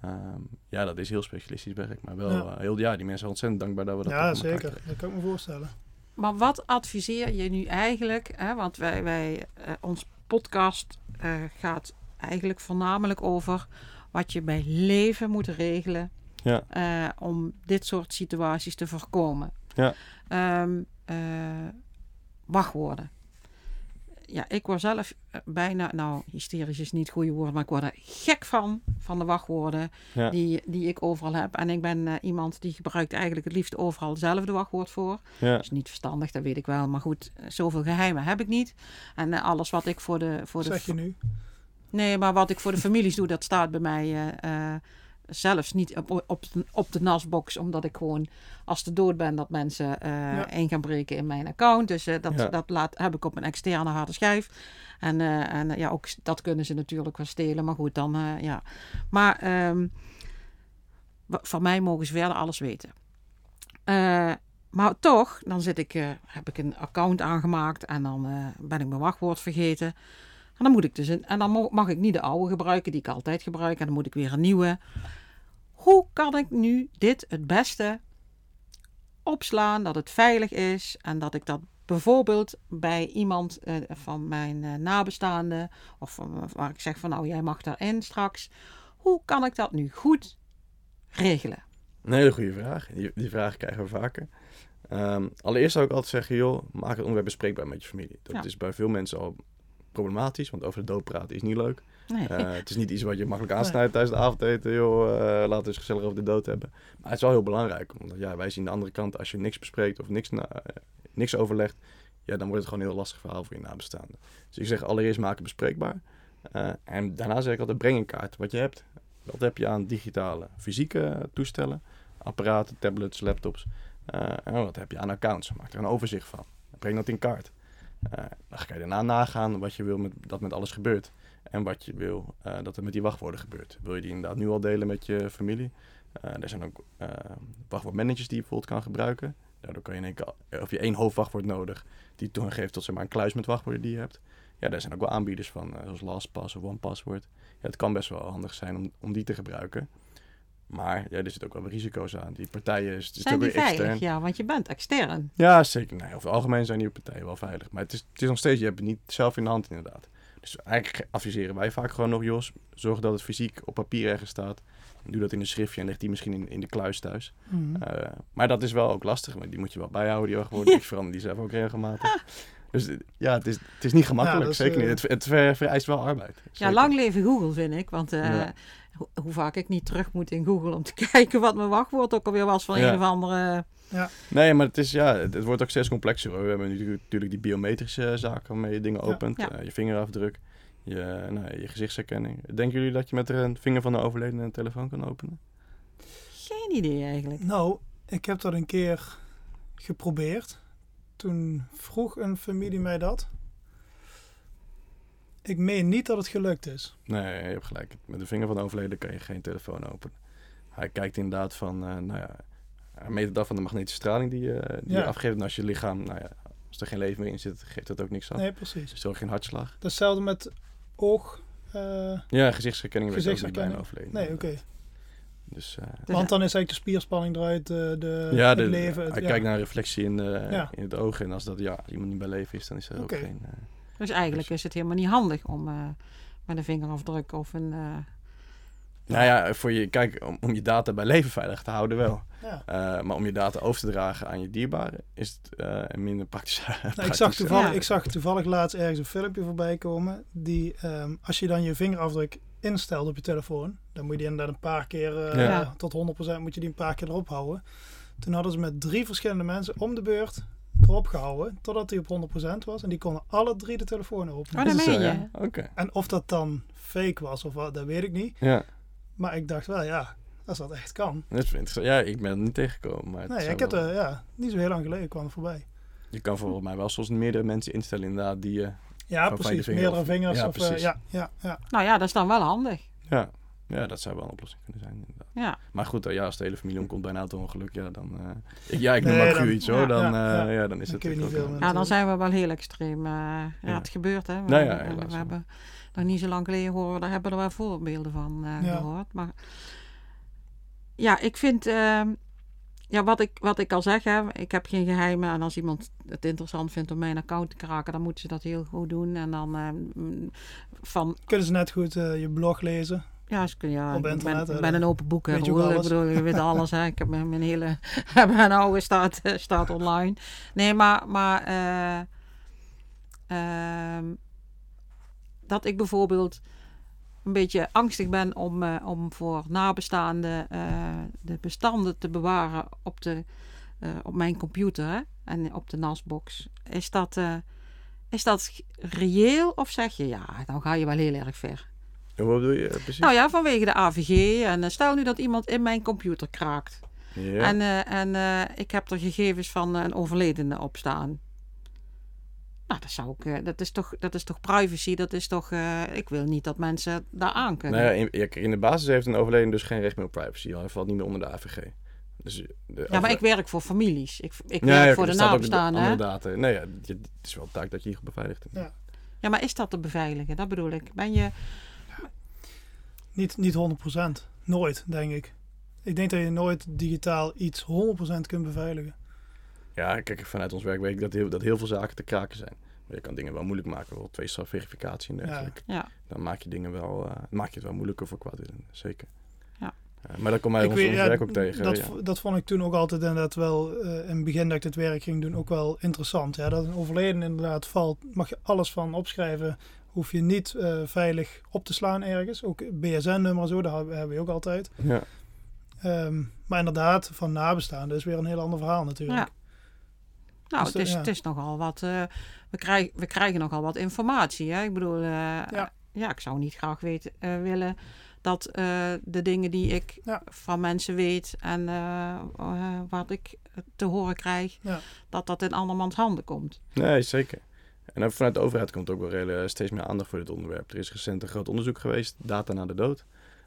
Ehm, ja, dat is heel specialistisch werk, maar wel Ja. eh, heel, ja, die mensen zijn ontzettend dankbaar dat we dat Ja, zeker. Dat kan ik me voorstellen. maar wat adviseer je nu eigenlijk? Hè? Want wij, wij, eh, ons podcast eh, gaat eigenlijk voornamelijk over wat je bij leven moet regelen Ja. eh, om dit soort situaties te voorkomen. Ja. Ehm, eh, wachtwoorden. Ja, ik word zelf eh, bijna, nou hysterisch is niet het goede woord, maar ik word er gek van, van de wachtwoorden Ja. die, die ik overal heb. En ik ben eh, iemand die gebruikt eigenlijk het liefst overal hetzelfde wachtwoord voor. Ja. Dat is niet verstandig, dat weet ik wel. Maar goed, eh, zoveel geheimen heb ik niet. En alles wat ik voor de... Voor de zeg je nu. Nee, maar wat ik voor de families doe, dat staat bij mij eh, eh, zelfs niet op, op, de, op de nasbox. Omdat ik gewoon, als de dood ben, dat mensen eh, Ja. in gaan breken in mijn account. Dus eh, dat, Ja. dat laat, heb ik op een externe harde schijf. En, eh, en ja, ook dat kunnen ze natuurlijk wel stelen. Maar goed, dan eh, ja. Maar ehm, van mij mogen ze verder alles weten. Eh, maar toch, dan zit ik, eh, heb ik een account aangemaakt en dan eh, ben ik mijn wachtwoord vergeten. En dan moet ik dus een, en dan mag ik niet de oude gebruiken die ik altijd gebruik. En dan moet ik weer een nieuwe. Hoe kan ik nu dit het beste opslaan, dat het veilig is en dat ik dat bijvoorbeeld bij iemand eh, van mijn eh, nabestaanden of van, waar ik zeg van nou jij mag daarin straks. Hoe kan ik dat nu goed regelen? Een hele goede vraag. Die, die vraag krijgen we vaker. Ehm, allereerst zou ik altijd zeggen, joh, maak het onderwerp bespreekbaar met je familie. Dat Ja. is bij veel mensen al problematisch, want over de dood praten is niet leuk. Nee. Eh, het is niet iets wat je makkelijk aansnijdt tijdens het avondeten, joh, eh, laten we eens gezellig over de dood hebben. Maar het is wel heel belangrijk, omdat ja, wij zien de andere kant, als je niks bespreekt of niks, na- eh, niks overlegt, ja, dan wordt het gewoon een heel lastig verhaal voor je nabestaanden. Dus ik zeg allereerst maak het bespreekbaar. En daarna zeg ik altijd, breng in kaart wat je hebt. Wat heb je aan digitale, fysieke toestellen, apparaten, tablets, laptops. En wat heb je aan accounts? Maak er een overzicht van. Breng dat in kaart. Eh, dan ga je daarna nagaan wat je wil met, dat met alles gebeurt. En wat je wil eh, dat er met die wachtwoorden gebeurt. Wil je die inderdaad nu al delen met je familie? Eh, er zijn ook wachtwoordmanagers die je bijvoorbeeld kan gebruiken. Daardoor kan je in één of je één hoofdwachtwoord nodig, die toegang geeft tot zeg maar, een kluis met wachtwoorden die je hebt. Ja, daar zijn ook wel aanbieders van, zoals LastPass of OnePassword. Ja, het kan best wel handig zijn om, om die te gebruiken. Maar ja, er zitten ook wel risico's aan. Die partijen is, het is Zijn die weer veilig? extern. Ja, want je bent extern. Ja, zeker. Nee, over het algemeen zijn die partijen wel veilig. Maar het is, het is nog steeds, je hebt het niet zelf in de hand inderdaad. Dus eigenlijk adviseren wij vaak gewoon nog, Jos, zorg dat het fysiek op papier ergens staat. Doe dat in een schriftje en leg die misschien in, in de kluis thuis. Mhm. Eh, maar dat is wel ook lastig, want die moet je wel bijhouden, die wachtwoorden. Ik verander die zelf ook regelmatig. Dus eh, ja, het is, het is niet gemakkelijk, is, zeker eh, niet. Het, het ver- vereist wel arbeid. Ja, lang leven Google vind ik. Want eh, Ja. Ho- hoe vaak ik niet terug moet in Google om te *laughs* kijken wat mijn wachtwoord ook alweer was van Ja. een of andere... Nee, maar het, is, ja, het, het wordt ook steeds complexer. Hoor. We hebben nu natuurlijk die biometrische zaken waarmee je dingen Ja. opent. Ja. Eh, je vingerafdruk, je, nou, je gezichtsherkenning. Denken jullie dat je met een vinger van de overledene een telefoon kan openen? Geen idee eigenlijk. Nou, ik heb dat een keer geprobeerd. Toen vroeg een familie mij dat. Ik meen niet dat het gelukt is. Nee, je hebt gelijk. Met de vinger van de overledene kan je geen telefoon openen. Hij kijkt inderdaad van, eh, nou ja, hij meet het af van de magnetische straling die, je die Ja. je afgeeft. En als je lichaam, nou ja, als er geen leven meer in zit, geeft dat ook niks af. Nee, precies. Dus er is ook geen hartslag. Hetzelfde met oog. eh, Ja, gezichtsherkenning weet ook niet bij een Gezichtsherkenning. overledene. nee, oké. Dus, eh, Want dan is eigenlijk de spierspanning eruit, de, de, ja, het de, leven. het- hij ja. kijkt naar een reflectie in, de, Ja. in het oog. En als, dat, ja, als iemand niet bij leven is, dan is er ook geen... Dus eigenlijk is het helemaal niet handig om eh, met een vingerafdruk of een... eh, Nou ja, voor je, kijk, om, om je data bij leven veilig te houden wel. Ja. Eh, maar om je data over te dragen aan je dierbaren is het eh, een minder praktisch. *laughs* Nou, ik, zag toevallig, Ja. ik zag toevallig laatst ergens een filmpje voorbij komen. Die, ehm, als je dan je vingerafdruk instelt op je telefoon, dan moet je die inderdaad een paar keer, eh, Ja. tot 100% moet je die een paar keer erop houden. Toen hadden ze met drie verschillende mensen om de beurt erop gehouden, totdat hij op 100% was. En die konden alle drie de telefoon openen. Oh, dat meen je? ja? Oké. En of dat dan fake was of wat, dat weet ik niet. Ja, Maar ik dacht wel, ja, als dat echt kan. dat is interessant. Ja, ik ben er niet tegengekomen. Maar het Nee, ik heb er, ja, niet zo heel lang geleden kwam voorbij. Je kan volgens mij wel soms meerdere mensen instellen inderdaad die... eh, Ja, precies. Meerdere vingers. ja, of, eh, ja, ja, ja. Nou ja, dat is dan wel handig. ja, ja, dat zou wel een oplossing kunnen zijn inderdaad. Ja. Maar goed, eh, ja, als de hele familie omkomt bij een auto-ongeluk, ja, dan... eh, ik, ja, ik noem Nee, maar dan- iets hoor. ja, Dan, ja, eh, ja. ja, dan is Dan het niet veel met- ja, dan zijn we wel heel extreem. eh, ja, Ja. het gebeurt hè. We, Nou ja, we- helaas we wel. hebben nog niet zo lang geleden horen, daar hebben we er wel voorbeelden van eh, Ja. gehoord. Maar ja, ik vind, ehm, ja, wat ik, wat ik al zeg, hè, ik heb geen geheimen. En als iemand het interessant vindt om mijn account te kraken, dan moeten ze dat heel goed doen. En dan eh, mm, van, Kunnen ze net goed eh, je blog lezen? Ja, ze kun- ja ik ben, ben een open boek. weet je ik bedoel, je weet *laughs* alles. Hè. Ik heb mijn, mijn hele *laughs* mijn oude staat, eh, staat online. Nee, maar, maar eh, ehm, dat ik bijvoorbeeld een beetje angstig ben om, eh, om voor nabestaanden eh, de bestanden te bewaren op, de, eh, op mijn computer hè, en op de NAS-box. Is dat, eh, is dat reëel of zeg je ja, dan ga je wel heel erg ver? En wat bedoel je precies? Nou ja, vanwege de AVG. En eh, stel nu dat iemand in mijn computer kraakt. ja. En, eh, en eh, ik heb er gegevens van een overledene op staan. Nou, dat, zou ik, eh, dat, is toch, dat is toch privacy? Dat is toch. eh, ik wil niet dat mensen daar aan kunnen. Nou ja, in, in de basis heeft een overleden dus geen recht meer op privacy. Hij valt niet meer onder de AVG. Dus de ja, maar ik werk voor families. Ik, ik Ja, werk ja, voor de nabestaanden. data. Nee, ja, het het is wel taak dat je hier beveiligt. Ja. Ja, maar is dat te beveiligen? Dat bedoel ik. Ben je. Niet, niet 100%. Nooit, denk ik. Ik denk dat je nooit digitaal iets 100% kunt beveiligen. Ja, kijk, vanuit ons werk weet ik dat heel, dat heel veel zaken te kraken zijn. Maar je kan dingen wel moeilijk maken, bijvoorbeeld twee-stap verificatie en dergelijke. Ja. Dan maak je dingen wel, eh, maak je het wel moeilijker voor kwaadwillenden, zeker. Ja. Eh, maar dat komt mij Ik ons, weet- ons ja, werk ook tegen. Dat, ja. dat vond ik toen ook altijd inderdaad wel, eh, in het begin dat ik dit werk ging doen, ook wel interessant. Ja, dat een overleden inderdaad valt, mag je alles van opschrijven. Hoef je niet eh, veilig op te slaan ergens. Ook BSN-nummer zo, dat hebben we ook altijd. Ja. Ehm, maar inderdaad, van nabestaanden is weer een heel ander verhaal natuurlijk. Ja. Nou, Dus het, is, ja. het is nogal wat. eh, we, krijgen, we krijgen nogal wat informatie. Hè? Ik bedoel, eh, Ja. ja. ik zou niet graag weten, eh, willen dat eh, de dingen die ik Ja. van mensen weet en eh, eh, wat ik te horen krijg, Ja. dat dat in andermans handen komt. Nee, zeker. En ook vanuit de overheid komt ook wel steeds meer aandacht voor dit onderwerp. Er is recent een groot onderzoek geweest, Data na de Dood.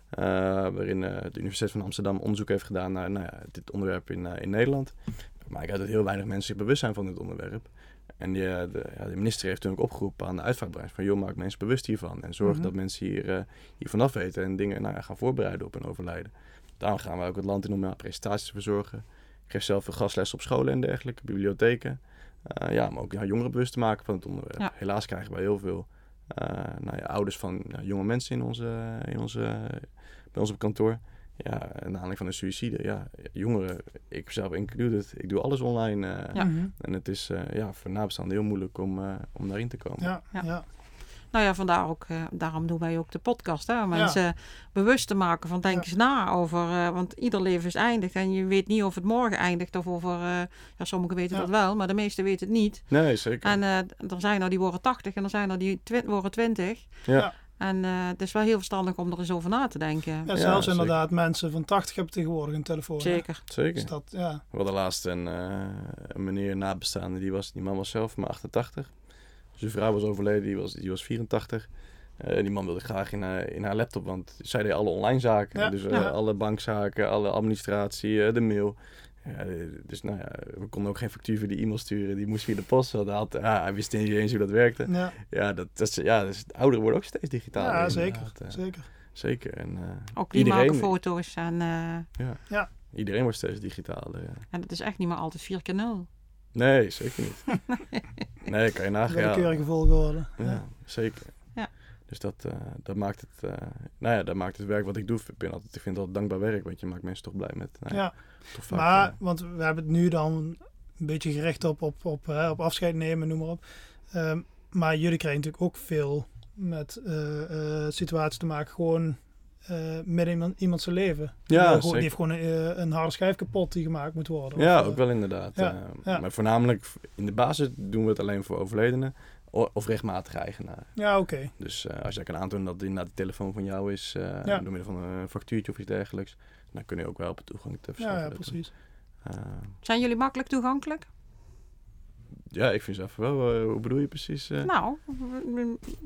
eh, waarin eh, de Universiteit van Amsterdam onderzoek heeft gedaan naar nou ja, dit onderwerp in, eh, in Nederland. Maar ik uit dat heel weinig mensen zich bewust zijn van dit onderwerp. En die, de, ja, de minister heeft toen ook opgeroepen aan de uitvaartbranche van... joh, maak mensen bewust hiervan. En zorg Mhm. dat mensen hier, eh hier vanaf weten en dingen nou, ja, gaan voorbereiden op hun overlijden. Daarom gaan we ook het land in om presentaties te verzorgen. Ik geef zelf veel gastles op scholen en dergelijke, bibliotheken. Eh, ja, maar ook ja, jongeren bewust te maken van het onderwerp. Ja. Helaas krijgen wij heel veel eh, nou ja, ouders van ja, jonge mensen in onze, in onze, bij ons op kantoor. Ja, naar aanleiding van een suïcide. Ja, jongeren, ik zelf included, ik doe alles online. eh, Ja. Mhm. En het is eh, ja, voor nabestaanden heel moeilijk om, eh, om daarin te komen. ja, Ja. Nou ja, vandaar ook, eh, daarom doen wij ook de podcast. Hè? Om mensen bewust te maken van denk Ja. eens na over. eh, want ieder leven is eindig. En je weet niet of het morgen eindigt of over. eh, ja, sommigen weten Ja. dat wel, maar de meesten weten het niet. Nee, zeker. En eh, er zijn er die worden 80 en er zijn er die twi- worden 20. ja. En eh, het is wel heel verstandig om er eens over na te denken. Ja, zelfs inderdaad mensen van 80 hebben tegenwoordig een telefoon. hè. Zeker. zeker. Dus dat, ja. We hadden laatst een, eh, een meneer nabestaande, die, was, die man was zelf maar 88. Zijn vrouw was overleden, die was, die was 84. Eh, die man wilde graag in haar, in haar laptop, want zij deed alle online zaken. Ja. Dus eh, Ja. alle bankzaken, alle administratie, eh, de mail. Ja, dus nou ja, we konden ook geen factuur via de e-mail sturen. Die moest via de post. Want hij, had, ja, hij wist niet eens hoe dat werkte. Ja, Ja, dat, dat is, ja dus de ouderen worden ook steeds digitaler. ja zeker. zeker. Zeker. En, eh, Ook die iedereen, maken foto's. En, eh, iedereen wordt steeds digitaler. Ja. en het is echt niet meer altijd 4 keer 0. Nee, zeker niet. *laughs* nee, kan je nagaan. Willekeurige volgorde. ja, Ja. zeker. Ja. Dus dat, eh, dat maakt het, eh, nou ja, dat maakt het werk wat ik doe. Ik, ben altijd, ik vind het altijd dankbaar werk, want je maakt mensen toch blij met. Nou, ja, toch vaak, Maar, eh, want we hebben het nu dan een beetje gericht op, op, op, hè, op afscheid nemen, noem maar op. Ehm, maar jullie krijgen natuurlijk ook veel met situaties te maken, gewoon eh, met iemand, iemand zijn leven. Ja, Die, gewoon- zeker. die heeft gewoon een, eh, een harde schijf kapot die gemaakt moet worden. ja, Of, eh, ook wel inderdaad. ja, eh, ja. Maar voornamelijk in de basis doen we het alleen voor overledenen o- of rechtmatige eigenaren. Ja, oké. Dus eh, als jij kan aantonen dat inderdaad de telefoon van jou is, eh, Ja. door middel van een factuurtje of iets dergelijks, dan kun je ook wel op toegang te Ja, verschaffen. ja, precies. eh, Zijn jullie makkelijk toegankelijk? Ja, ik vind zelf wel. eh, hoe bedoel je precies? eh? Nou,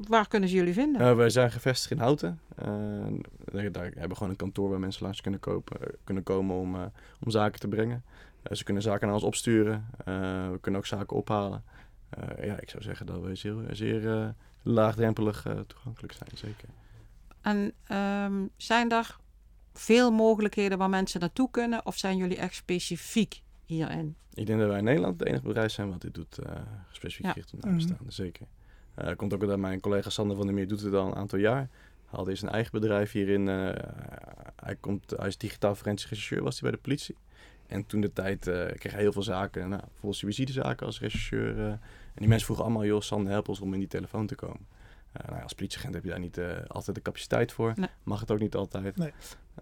waar kunnen ze jullie vinden? Eh, wij zijn gevestigd in Houten. Daar, daar hebben we gewoon een kantoor waar mensen langs kunnen, kopen, kunnen komen om, om zaken te brengen. Ze kunnen zaken naar ons opsturen. We kunnen ook zaken ophalen. Ja, ik zou zeggen dat we zeer, zeer laagdrempelig toegankelijk zijn, zeker. En ehm, zijn er veel mogelijkheden waar mensen naartoe kunnen? Of zijn jullie echt specifiek hierin? Ik denk dat wij in Nederland het enige bedrijf zijn wat dit doet, uh, gespecifiek ja. gericht op nabestaanden, mm zeker. Uh, komt ook dat mijn collega Sander van der Meer doet het al een aantal jaar. Hij had eerst een eigen bedrijf hierin. Uh, hij, komt, hij is digitaal forensisch rechercheur, was hij bij de politie. En toen de tijd uh, kreeg hij heel veel zaken, nou, bijvoorbeeld suïcidezaken als rechercheur. en die mensen vroegen allemaal, joh Sander, help ons om in die telefoon te komen. Uh, nou, als politieagent heb je daar niet uh, altijd de capaciteit voor. Nee. Mag het ook niet altijd. Nee.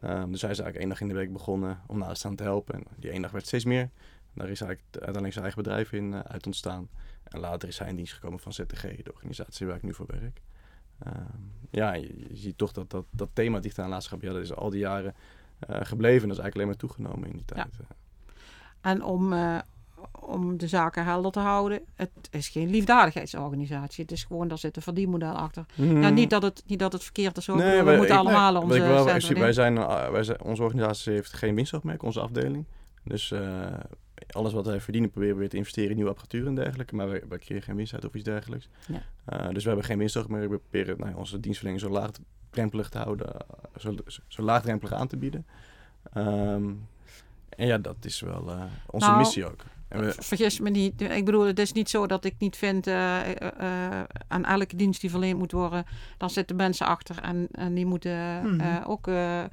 Um, dus hij is eigenlijk één dag in de week begonnen om nabestaanden te helpen. En die één dag werd steeds meer. Daar is eigenlijk uiteindelijk zijn eigen bedrijf in uh, uit ontstaan. En later is hij in dienst gekomen van ZTG, de organisatie waar ik nu voor werk. Um, ja, je, je, ziet toch dat, dat dat thema digitale nalatenschap, ja, dat is al die jaren gebleven. En dat is eigenlijk alleen maar toegenomen in die tijd. Ja. En om, om de zaken helder te houden. Het is geen liefdadigheidsorganisatie. Het is gewoon, daar zit een verdienmodel achter. Mm. Ja, niet dat het, niet dat het verkeerd is. Ook. Nee, we wij- moeten ik- allemaal nee, onze wel- actually, wij zijn, wij zijn, onze organisatie heeft geen winstoogmerk, onze afdeling. Dus uh, alles wat wij verdienen proberen we weer te investeren in nieuwe apparatuur en dergelijke. Maar wij, wij creëren geen winst uit of iets dergelijks. Ja. Uh, dus we hebben geen winstoogmerk. We proberen nou, onze dienstverlening zo laagdrempelig te houden. zo, zo laagdrempelig aan te bieden. Ehm, en ja, dat is wel uh, onze Nou, missie ook. En we, Vergis me niet. Ik bedoel, het is niet zo dat ik niet vind eh, eh, eh, aan elke dienst die verleend moet worden, dan zitten mensen achter en, en die moeten Mhm. eh, ook eh,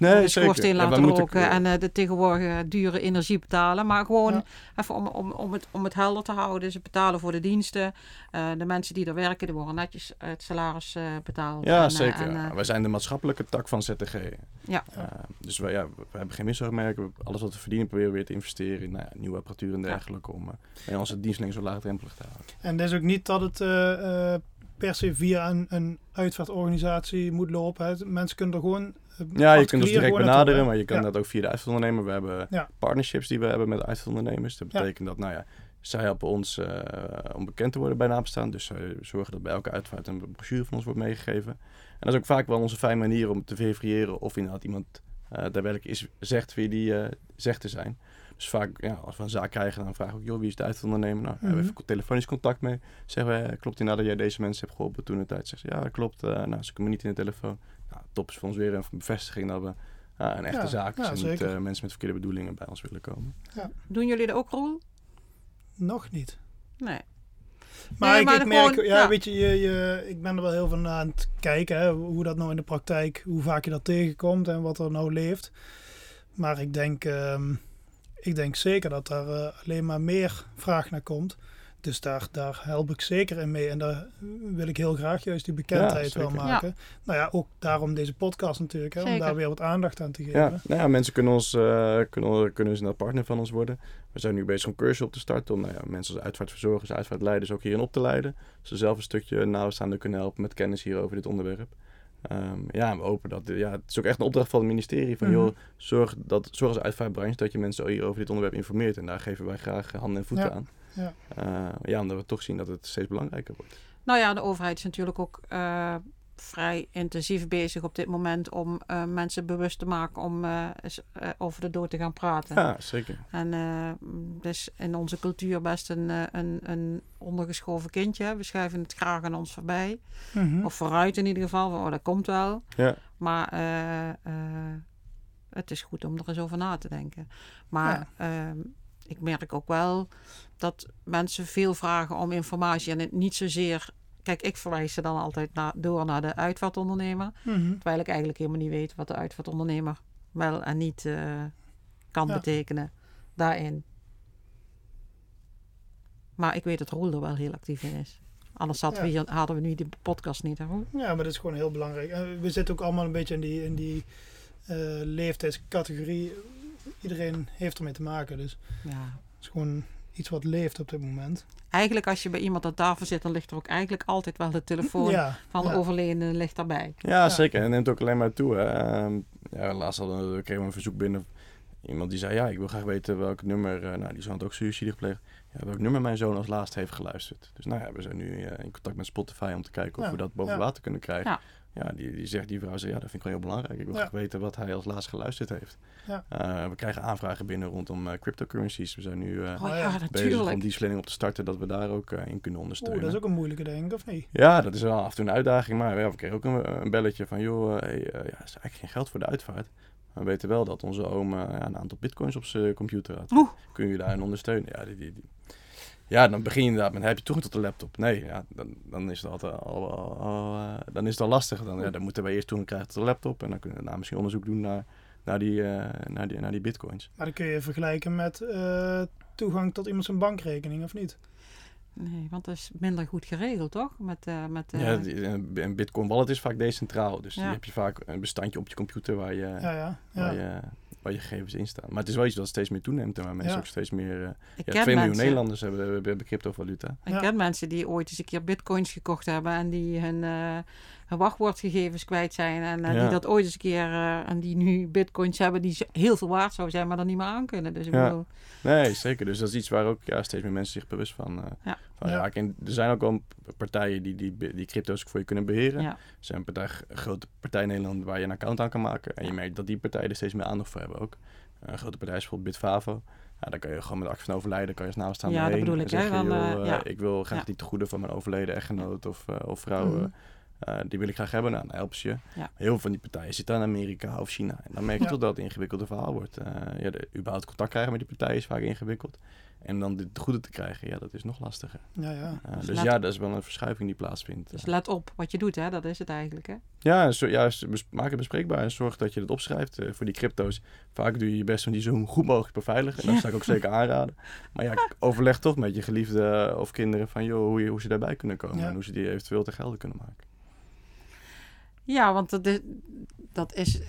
nee, de schoorsteen Ja, laten moeten- roken en eh, de tegenwoordige dure energie betalen. Maar gewoon Ja. even om, om, om, het, om het helder te houden. Ze betalen voor de diensten. Eh, de mensen die er werken, die worden netjes het salaris eh, betaald. Ja, En, eh, zeker. en, eh, wij zijn de maatschappelijke tak van ZTG. Ja. Uh, dus wij, ja, we hebben geen winstoogmerken. Alles wat we verdienen proberen we weer te investeren in nou ja, nieuwe apparatuur en dergelijke. Om uh, onze dienstverlening zo laagdrempelig te houden. En het is ook niet dat het eh, eh, per se via een, een uitvaartorganisatie moet lopen. Hè. Mensen kunnen er gewoon. Eh, Ja, je kunt ons particulier direct benaderen, maar je kan Ja. dat ook via de uitvaartondernemer. We hebben Ja. partnerships die we hebben met uitvaartondernemers. Dat Ja. betekent dat, nou ja, zij helpen ons uh, om bekend te worden bij nabestaan. Dus zij zorgen dat bij elke uitvaart een brochure van ons wordt meegegeven. En dat is ook vaak wel onze fijne manier om te verifiëren of inderdaad iemand uh, daadwerkelijk is, zegt wie die uh, zegt te zijn. Dus vaak, ja, als we een zaak krijgen, dan vragen we ook, joh, wie is de uitvaartondernemer? Nou, mm -hmm. hebben we even telefonisch contact mee. Zeggen we, klopt inderdaad dat jij deze mensen hebt geholpen toen de tijd? Zegt ze, ja, dat klopt. Uh, nou, ze komen niet in de telefoon. Top is voor ons weer een bevestiging dat we uh, een echte Ja, zaak is ja, en zeker. niet uh, mensen met verkeerde bedoelingen bij ons willen komen. Doen jullie dat ook, Roel? Nog niet. Nee. Maar, Nee, ik, maar ik merk, gewoon- ja, ja. weet je, je, je, ik ben er wel heel van aan het kijken hè, hoe dat nou in de praktijk, hoe vaak je dat tegenkomt en wat er nou leeft. Maar ik denk, ehm, ik denk zeker dat daar eh, alleen maar meer vraag naar komt. Dus daar, daar help ik zeker in mee. En daar wil ik heel graag juist die bekendheid Ja, wel maken. Nou ja, ook daarom deze podcast natuurlijk. Hè, om daar weer wat aandacht aan te geven. Ja, nou ja, mensen kunnen, ons, uh, kunnen, kunnen dus een partner van ons worden. We zijn nu bezig om cursus op te starten om nou ja, mensen als uitvaartverzorgers, uitvaartleiders ook hierin op te leiden. Ze zelf een stukje nabestaanden kunnen helpen met kennis hier over dit onderwerp. Um, ja, we hopen dat. Ja, het is ook echt een opdracht van het ministerie. Van Mhm. joh, zorg, dat, zorg als uitvaartbranche dat je mensen hier over dit onderwerp informeert. En daar geven wij graag handen en voeten Ja. aan. Ja. Uh, ja, omdat we toch zien dat het steeds belangrijker wordt. Nou ja, de overheid is natuurlijk ook eh, vrij intensief bezig op dit moment om eh, mensen bewust te maken om eh, eens, eh, over de dood te gaan praten. Ja, zeker. En eh dus in onze cultuur best een, eh, een, een ondergeschoven kindje. We schuiven het graag aan ons voorbij. Mhm. Of vooruit in ieder geval. van, Oh, dat komt wel. Ja. Maar eh, eh, het is goed om er eens over na te denken. Maar ehm, ik merk ook wel dat mensen veel vragen om informatie. En het niet zozeer... Kijk, ik verwijs ze dan altijd naar, door naar de uitvaartondernemer. Mhm. Terwijl ik eigenlijk helemaal niet weet wat de uitvaartondernemer wel en niet eh, kan Ja. betekenen daarin. Maar ik weet dat Roel er wel heel actief in is. Anders hadden, Ja. we, hier, hadden we nu die podcast niet, hè? Ja, maar dat is gewoon heel belangrijk. We zitten ook allemaal een beetje in die, in die eh, leeftijdscategorie. Iedereen heeft ermee te maken. Dus Ja. het is gewoon iets wat leeft op dit moment. Eigenlijk als je bij iemand aan tafel zit, dan ligt er ook eigenlijk altijd wel de telefoon *laughs* Ja, van de ja. overledene ligt daarbij. Ja, Ja. zeker. En het neemt ook alleen maar toe. Hè. Um, ja, laatst hadden we, kregen we een verzoek binnen. Iemand die zei, ja, ik wil graag weten welk nummer... Uh, nou, die zoon had ook suïcide gepleegd. Ja, welk nummer mijn zoon als laatste heeft geluisterd. Dus nou ja, we zijn nu uh, in contact met Spotify om te kijken of Ja, we dat boven ja. water kunnen krijgen. Ja. ja, die, die zegt, die vrouw zegt, ja, dat vind ik wel heel belangrijk. Ik wil Ja. graag weten wat hij als laatst geluisterd heeft. Ja. Eh, we krijgen aanvragen binnen rondom eh, cryptocurrencies. We zijn nu eh, Oh bezig om die slinning op te starten, dat we daar ook eh, in kunnen Oeh, ondersteunen. dat is ook een moeilijke denk ik, of niet? Ja, dat is wel af en toe een uitdaging. Maar ja, we kregen ook een, een belletje van, joh, eh, hey, eh, ja, er is eigenlijk geen geld voor de uitvaart. Maar we weten wel dat onze oom eh, ja, een aantal bitcoins op zijn computer had. Oeh. Kun je daarin ondersteunen? Ja, die, die, die- ja, dan begin je inderdaad met, heb je toegang tot de laptop? Nee, ja, dan, dan is altijd al, al- al, eh, dan is al lastig. Dan, ja, dan moeten wij eerst toegang krijgen tot de laptop. En dan kunnen we daarna misschien onderzoek doen naar, naar, die, eh, naar, die, naar die bitcoins. Maar dan kun je vergelijken met eh, toegang tot iemand zijn bankrekening, of niet? Nee, want dat is minder goed geregeld, toch? Met, eh, met, eh, Ja, die- een een bitcoin wallet is vaak decentraal. Dus Ja. die heb je vaak een bestandje op je computer waar je, Ja, ja. waar, ja. je, waar je gegevens in staan. Maar het is wel iets dat steeds meer toeneemt en waar mensen Ja. ook steeds meer... eh ik ja, ken 2 miljoen mensen, Nederlanders hebben, hebben, hebben cryptovaluta. Ik Ja. ken mensen die ooit eens een keer bitcoins gekocht hebben en die hun, eh, hun wachtwoordgegevens kwijt zijn. En eh, Ja. die dat ooit eens een keer eh, en die nu bitcoins hebben die heel veel waard zou zijn, maar dan niet meer aan kunnen. Dus ik Ja. bedoel, Nee, zeker. Dus dat is iets waar ook ja, steeds meer mensen zich bewust van, eh Ja. van Ja. raken. En er zijn ook wel partijen die die, die crypto's voor je kunnen beheren. Ja. Er zijn een, partij, een grote partij in Nederland waar je een account aan kan maken. En je merkt dat die partijen er steeds meer aandacht voor hebben ook. Een grote partij is bijvoorbeeld Bitfavo. Ja, dan kan je gewoon met actie van overlijden, kan je als nabestaande Ja, dat bedoel ik, hè, zeggen, joh, ja. ik wil graag Ja. die tegoeden van mijn overleden echtgenoot of, eh, of vrouw. Mhm. Eh, die wil ik graag hebben. Nou, dan helpen ze je. Ja. Heel veel van die partijen zitten in Amerika of China. En dan merk je Ja. toch dat het een ingewikkelde verhaal wordt. Eh ja, de, überhaupt contact krijgen met die partijen is vaak ingewikkeld. En dan de goede te krijgen, ja, dat is nog lastiger. Ja, ja. Eh, Dus dus ja, dat is wel een verschuiving die plaatsvindt. dus let op wat je doet, hè? dat is het eigenlijk. Hè? ja, zo, juist bes- maak het bespreekbaar en zorg dat je het opschrijft eh, voor die crypto's. Vaak doe je je best om die zo goed mogelijk te beveiligen. En dat Ja. zou ik ook zeker aanraden. Maar ja, *laughs* overleg toch met je geliefde of kinderen van joh, hoe, je, hoe ze daarbij kunnen komen. Ja. En hoe ze die eventueel te gelden kunnen maken. Ja, want dat is, dat is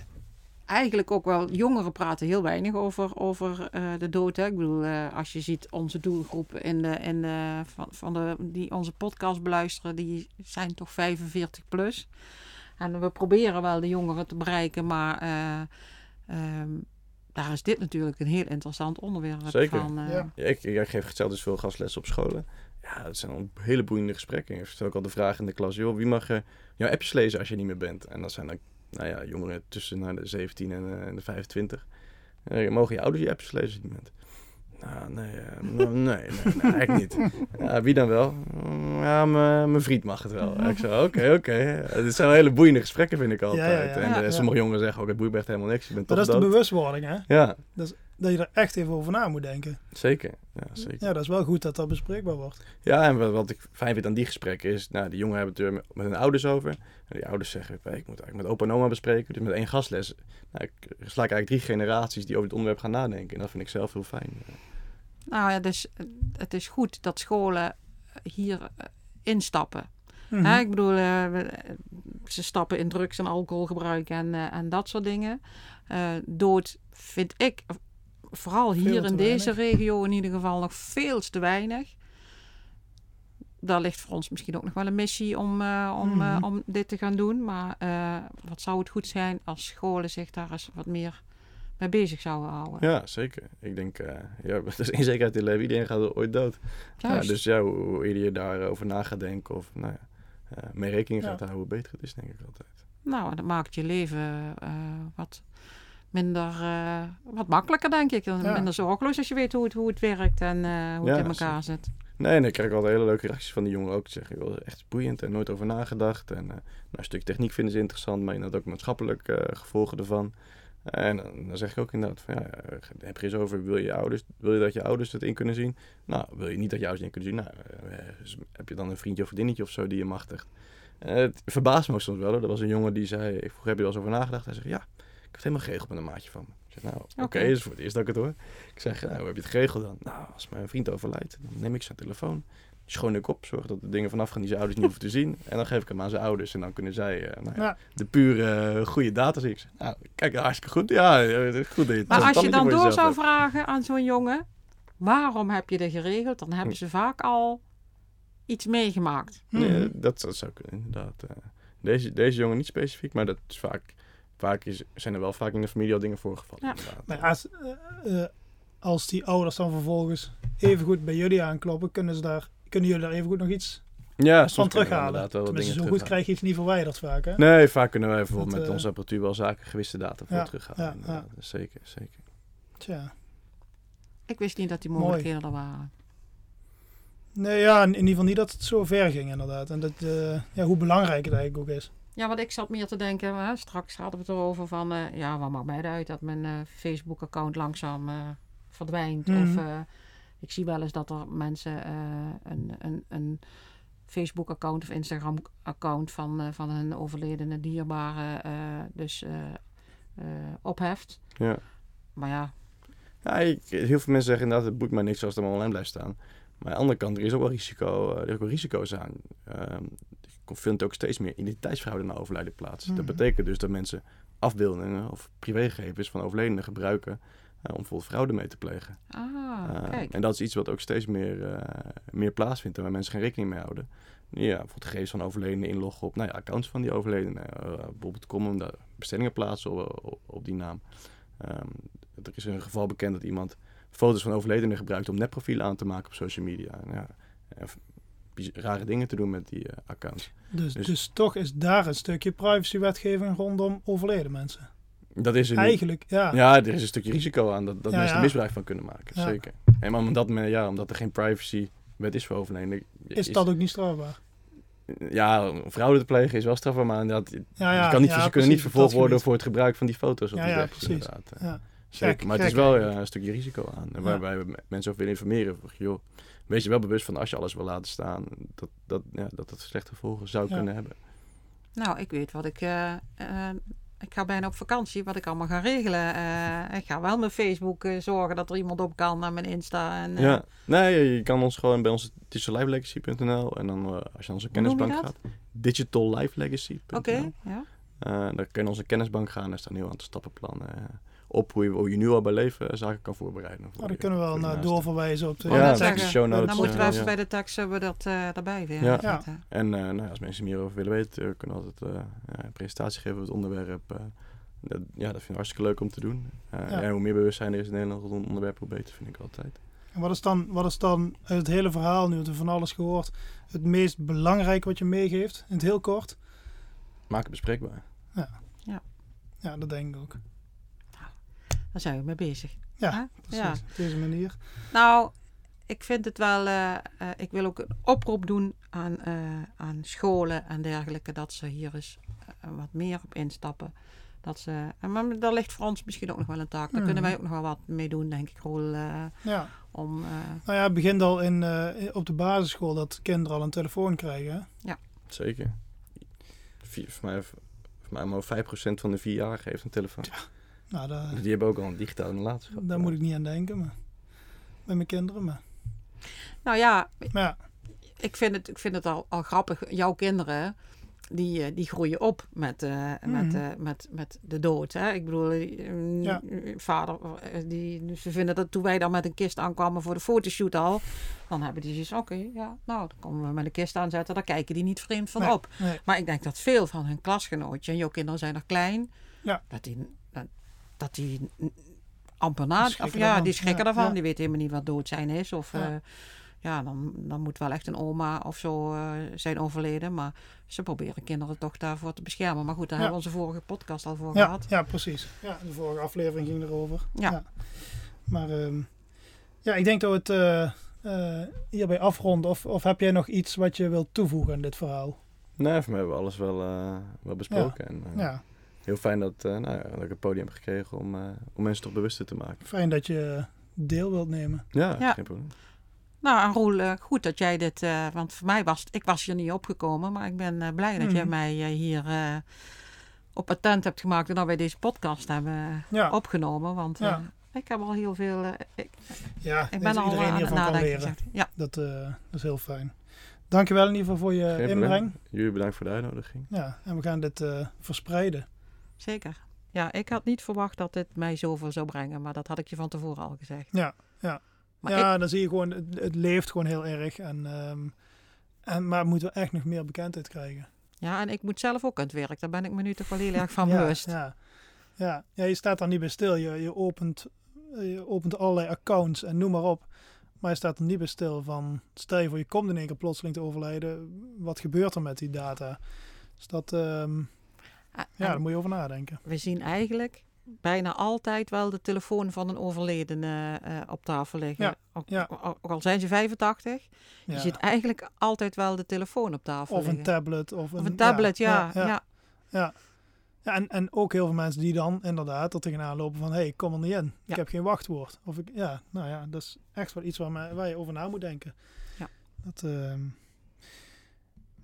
eigenlijk ook wel... Jongeren praten heel weinig over, over eh, de dood. Hè? Ik bedoel, eh, als je ziet onze doelgroep in de, in de, van, van de, die onze podcast beluisteren... die zijn toch 45 plus. En we proberen wel de jongeren te bereiken, maar... eh, ehm, daar is dit natuurlijk een heel interessant onderwerp Zeker. van. eh, Ja. Ja, ik, ik geef zelf dus veel gastlessen op scholen. Ja, dat zijn hele boeiende gesprekken. Ik stel ook al de vraag in de klas, joh, wie mag eh, jouw appjes lezen als je niet meer bent? En dat zijn dan, nou ja, jongeren tussen nou, de 17 en, eh, en de 25. Eh, mogen je ouders je appjes lezen als je niet bent? Nou, nee, eh, *laughs* nee, nee, nee, eigenlijk niet. *laughs* Ja, wie dan wel? Mm, Ja, mijn mijn vriend mag het wel. Ik zei, oké, oké. Eh, Dit zijn hele boeiende gesprekken, vind ik altijd. ja, ja. En eh, sommige jongeren zeggen ook, het boeit me echt helemaal niks. Je bent Maar dat is de bewustwording, hè? Ja, Dat je er echt even over na moet denken. zeker. Ja, zeker. Ja, dat is wel goed dat dat bespreekbaar wordt. Ja, en wat, wat ik fijn vind aan die gesprekken is, nou, die jongen hebben het er met, hun ouders over. En die ouders zeggen, "Hey, ik moet eigenlijk met opa en oma bespreken. Dus met één gastles nou, ik sla ik eigenlijk drie generaties die over het onderwerp gaan nadenken. En dat vind ik zelf heel fijn. Nou ja, dus eh, het is goed dat scholen hier eh, instappen. Mhm. Hè, ik bedoel, eh, eh, ze stappen in drugs en alcoholgebruik en, eh, en dat soort dingen. Eh, dood vind ik, eh, vooral Veel hier in deze weinig. regio in ieder geval, nog veel te weinig. Daar ligt voor ons misschien ook nog wel een missie om, eh, om, eh, Mhm. om dit te gaan doen. Maar eh, wat zou het goed zijn als scholen zich daar eens wat meer mee bezig zouden houden. Ja, zeker. Ik denk, ja, *laughs* er is zekerheid in het leven. Iedereen gaat ooit dood. Ja, dus ja, hoe, hoe eerder je daarover na gaat denken of nou ja, mee rekening Ja. gaat houden, hoe beter het is, denk ik altijd. Nou, dat maakt je leven wat minder, eh, wat makkelijker, denk ik. En Ja. Minder zorgeloos als je weet hoe het, hoe het werkt en eh, hoe Ja, het in elkaar zit. Nee, en ik krijg altijd hele leuke reacties van die jongen ook. Die zeggen, joh, echt boeiend en nooit over nagedacht. En eh, nou, een stuk techniek vinden ze interessant, maar inderdaad ook maatschappelijk eh, gevolgen ervan. En dan, zeg ik ook inderdaad van, ja, heb je eens over, wil je, ouders, wil je dat je ouders het in kunnen zien? Nou, wil je niet dat je ouders het in kunnen zien? Nou, heb je dan een vriendje of vriendinnetje of zo die je machtigt? Eh, het verbaast me ook soms wel. Hoor. Er was een jongen die zei, ik vroeg, heb je er wel eens over nagedacht? Hij zegt, ja, ik heb het helemaal geregeld met een maatje van me. Ik zeg, nou, oké, is voor het eerst dat ik het hoor. Ik zeg, nou, hoe heb je het geregeld dan? Nou, als mijn vriend overlijdt, dan neem ik zijn telefoon. Schoon ik op, zorg dat de dingen vanaf gaan die zijn ouders niet hoeven te zien. En dan geef ik hem aan zijn ouders. En dan kunnen zij eh, nou ja, Ja. de pure eh, goede data zien. Ik zeg, nou, kijk, hartstikke goed. Ja, eh, goed dat je het Maar als je dan door zou hebt. vragen aan zo'n jongen, waarom heb je dat geregeld? Dan hebben ze vaak al iets meegemaakt. Nee, dat, dat zou kunnen, inderdaad. eh. deze, deze jongen niet specifiek, maar dat is vaak, vaak is, zijn er wel vaak in de familie al dingen voorgevallen. Ja. inderdaad. Maar ja, als, eh, eh, als die ouders dan vervolgens even goed bij jullie aankloppen, kunnen, ze daar, kunnen jullie daar even goed nog iets Ja, van terughalen. Tenminste, dingen zo goed krijg je iets niet verwijderd vaak, hè? Nee, vaak kunnen wij bijvoorbeeld Dat, met eh, onze apparatuur wel zaken gewiste data voor Ja, terughalen. ja, inderdaad. Zeker, zeker. Tja. Ik wist niet dat die mogelijkheden er waren. Nee, ja, in, ieder geval niet dat het zo ver ging, inderdaad. En dat, eh, ja, hoe belangrijk het eigenlijk ook is. Ja, want ik zat meer te denken, hè, straks hadden we het erover van, eh, ja, wat maakt mij het uit dat mijn eh, Facebook-account langzaam eh, verdwijnt. Mhm. Of eh, ik zie wel eens dat er mensen een, een, een Facebook-account of Instagram-account van, van hun overledene dierbare dus opheft. Ja. Maar ja, Ja, ik- heel veel mensen zeggen inderdaad, het boeit mij niks als het allemaal online blijft staan. Maar aan de andere kant, er is ook wel risico, er is ook wel risico's aan. Ehm ik vind ook steeds meer identiteitsfraude na overlijden plaats. Mhm. Dat betekent dus dat mensen afbeeldingen of privégegevens van overledenen gebruiken eh, om bijvoorbeeld fraude mee te plegen. ah, kijk. en dat is iets wat ook steeds meer, eh, meer plaatsvindt en waar mensen geen rekening mee houden. Ja, bijvoorbeeld gegevens van overledenen inloggen op nou ja, accounts van die overledenen. Bijvoorbeeld komen daar bestellingen plaatsen op, op, op die naam. Ehm, er is een geval bekend dat iemand foto's van overledenen gebruikt om netprofielen aan te maken op social media. En ja, rare dingen te doen met die eh, accounts. Dus, Dus- dus toch is daar een stukje privacywetgeving rondom overleden mensen. Dat is er. Eigenlijk, ja. Ja, er is een stukje risico aan dat, dat Ja, mensen er misbruik van kunnen maken. Zeker. En maar omdat, ja, omdat er geen privacy wet is voor overledenen. Is dat ook niet strafbaar? Ja, om fraude te plegen is wel strafbaar, maar inderdaad, Ja, ja, je kan niet, ja, ze kunnen niet vervolgd worden voor het gebruik van die foto's op Ja, die ja, precies. inderdaad. Zeker. Gek, maar het is wel een stukje risico aan. Waarbij we mensen ook willen informeren. Joh, wees je wel bewust van als je alles wil laten staan, dat dat, ja, dat, slechte gevolgen zou Ja. kunnen hebben. Nou, ik weet wat ik. eh, eh, ik ga bijna op vakantie, wat ik allemaal ga regelen. Eh, ik ga wel mijn Facebook zorgen dat er iemand op kan naar mijn Insta. En, Ja, nee, je kan ons gewoon bij ons digitallifelegacy.nl en dan als je naar onze kennisbank gaat, digitallifelegacy.nl. Oké, ja. Eh, dan kun je naar onze kennisbank gaan. Daar staan een heel aantal stappenplannen op hoe je, hoe je nu al bij leven eh, zaken kan voorbereiden. voor Nou, dan kunnen we wel je naar doorverwijzen op de Ja, de show notes. Dan moeten we eh, even ja. bij de tekst hebben we dat eh daarbij weer. Ja. Ja. En eh, nou, ja, als mensen meer over willen weten, we kunnen altijd eh, ja, een presentatie geven over het onderwerp. eh. dat, ja, dat vind ik hartstikke leuk om te doen. Eh, Ja. En hoe meer bewustzijn er is in Nederland rondom het onderwerp, hoe beter vind ik altijd. En wat is dan, wat is dan uit het hele verhaal, nu we van alles gehoord, het meest belangrijke wat je meegeeft? In het heel kort? Maak het bespreekbaar. Ja, dat denk ik ook. Daar zijn we mee bezig. Ja, precies. Ja. Op deze manier. Nou, ik vind het wel. eh, eh, ik wil ook een oproep doen aan, eh, aan scholen en dergelijke. Dat ze hier eens wat meer op instappen. Dat ze, en maar daar ligt voor ons misschien ook nog wel een taak. Daar Mhm. kunnen wij ook nog wel wat mee doen, denk ik. Roel, eh, Ja. om, eh, Nou ja, het begint al in, eh, op de basisschool dat kinderen al een telefoon krijgen. hè? Zeker. Vier, voor, mij, voor mij maar 5% van de vierjarigen heeft een telefoon. Nou, daar, Die hebben ook al een digitale nalatenschap. daar moet ik niet aan denken. Maar, met mijn kinderen. Maar, nou ja, ja, ik vind het, ik vind het al, al grappig. Jouw kinderen, die, eh, die groeien op met, eh, met, Mhm. eh, met, met de dood. Hè? Ik bedoel, Ja. vader, die, ze vinden dat toen wij daar met een kist aankwamen voor de fotoshoot al, dan hebben die zoiets, oké, ja, nou, dan komen we met een kist aanzetten, daar kijken die niet vreemd van Nee. op. nee. Maar ik denk dat veel van hun klasgenootjes, en jouw kinderen zijn nog klein, Ja. dat die, dat, die amper na, of ja, die schrikken Ja, ervan, ja. die weten helemaal niet wat dood zijn is. Of Ja. ja, ja dan, dan moet wel echt een oma of zo eh, zijn overleden. Maar ze proberen kinderen toch daarvoor te beschermen. Maar goed, daar Ja. hebben we onze vorige podcast al voor Ja, gehad. ja, precies. Ja, de vorige aflevering ging erover. Ja. Maar ehm, ja, ik denk dat we het eh, eh, hierbij afronden. Of, of heb jij nog iets wat je wilt toevoegen aan dit verhaal? Nee, voor mij hebben we alles wel, eh, wel besproken. En, eh, Ja, Heel fijn dat, eh, nou ja, dat ik een podium heb gekregen om, eh, om mensen toch bewuster te maken. fijn dat je deel wilt nemen. Ja, Ja. geen probleem. Nou, en Roel, eh, goed dat jij dit... eh, want voor mij was het- ik was hier niet opgekomen. Maar ik ben eh, blij dat jij Mhm. mij hier eh, op attent hebt gemaakt. En dat wij deze podcast hebben Ja, opgenomen. Want eh, Ja. ik heb al heel veel... ik, ja ik ben al iedereen aan het hiervan kan leren. Ja, Dat, eh, dat is heel fijn. Dankjewel in ieder geval voor je Geen probleem. inbreng. Jullie bedankt voor de uitnodiging. Ja, en we gaan dit eh, verspreiden. Zeker. Ja, ik had niet verwacht dat dit mij zoveel zou brengen. Maar dat had ik je van tevoren al gezegd. Ja, ja. Maar ja, ik, dan zie je gewoon, het, het leeft gewoon heel erg. En, ehm, en, maar moeten we echt nog meer bekendheid krijgen. ja, en ik moet zelf ook aan het werk. Daar ben ik me nu toch wel heel *laughs* erg van ja, bewust. Ja. Ja. ja, je staat daar niet bij stil. Je, je, opent, je opent allerlei accounts en noem maar op. Maar je staat er niet bij stil van, stel je voor je komt in één keer plotseling te overlijden, wat gebeurt er met die data? Dus dat, ehm, ja, en daar moet je over nadenken. we zien eigenlijk bijna altijd wel de telefoon van een overledene eh, op tafel liggen. Ja, Ook, ja. ook al zijn ze 85, Ja. je ziet eigenlijk altijd wel de telefoon op tafel Of een tablet. Of een, of een tablet, ja. ja, ja, ja. Ja, en, en ook heel veel mensen die dan inderdaad er tegenaan lopen van... hé, hey, ik kom er niet in. Ja. Ik heb geen wachtwoord. Of ik, ja, nou ja, dat is echt wel iets waar, me- waar je over na moet denken. Ja. Dat, ehm,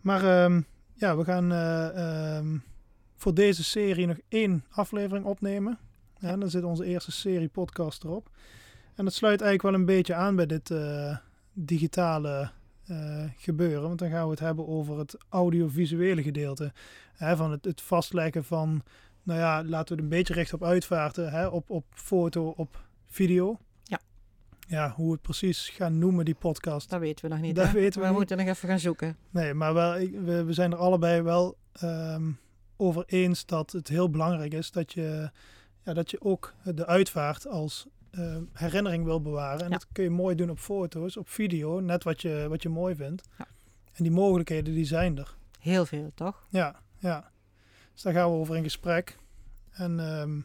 maar ehm, ja, we gaan eh, ehm, voor deze serie nog één aflevering opnemen. Ja, dan zit onze eerste serie podcast erop. En dat sluit eigenlijk wel een beetje aan bij dit eh, digitale eh, gebeuren. Want dan gaan we het hebben over het audiovisuele gedeelte. Hè, van het, het vastleggen van, nou ja, laten we het een beetje recht op uitvaarten. Hè, op, op foto, op video. Ja. Ja, hoe we het precies gaan noemen, die podcast. Dat weten we nog niet. Dat hè? weten we niet. moeten nog even gaan zoeken. Nee, maar wel, we, we zijn er allebei wel ehm, over eens dat het heel belangrijk is dat je, ja, dat je ook de uitvaart als ehm, herinnering wil bewaren. En Ja. dat kun je mooi doen op foto's, op video, net wat je, wat je mooi vindt. Ja. En die mogelijkheden die zijn er. Heel veel, toch? Ja, ja. Dus daar gaan we over in gesprek. En ehm,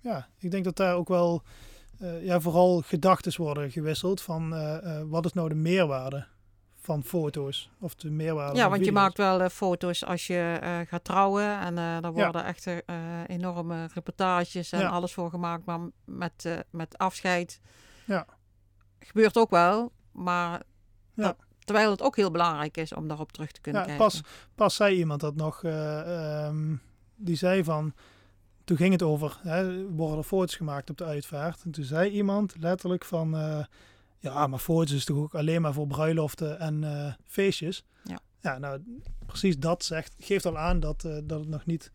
ja, ik denk dat daar ook wel eh, ja, vooral gedachten worden gewisseld van eh, eh, wat is nou de meerwaarde van foto's of de meerwaarde Ja, want je maakt wel eh, foto's als je eh, gaat trouwen. En eh daar Ja. worden echt eh, enorme reportages en Ja. alles voor gemaakt. Maar met, met afscheid Ja. gebeurt ook wel. Maar Ja. dat- terwijl het ook heel belangrijk is om daarop terug te kunnen Ja, kijken. pas, pas zei iemand dat nog, ehm, die zei van, toen ging het over, hè, worden er foto's gemaakt op de uitvaart. En toen zei iemand letterlijk van, ja, maar foto's is toch ook alleen maar voor bruiloften en eh, feestjes. Ja. Ja, nou, precies dat zegt, geeft al aan dat, eh, dat het nog niet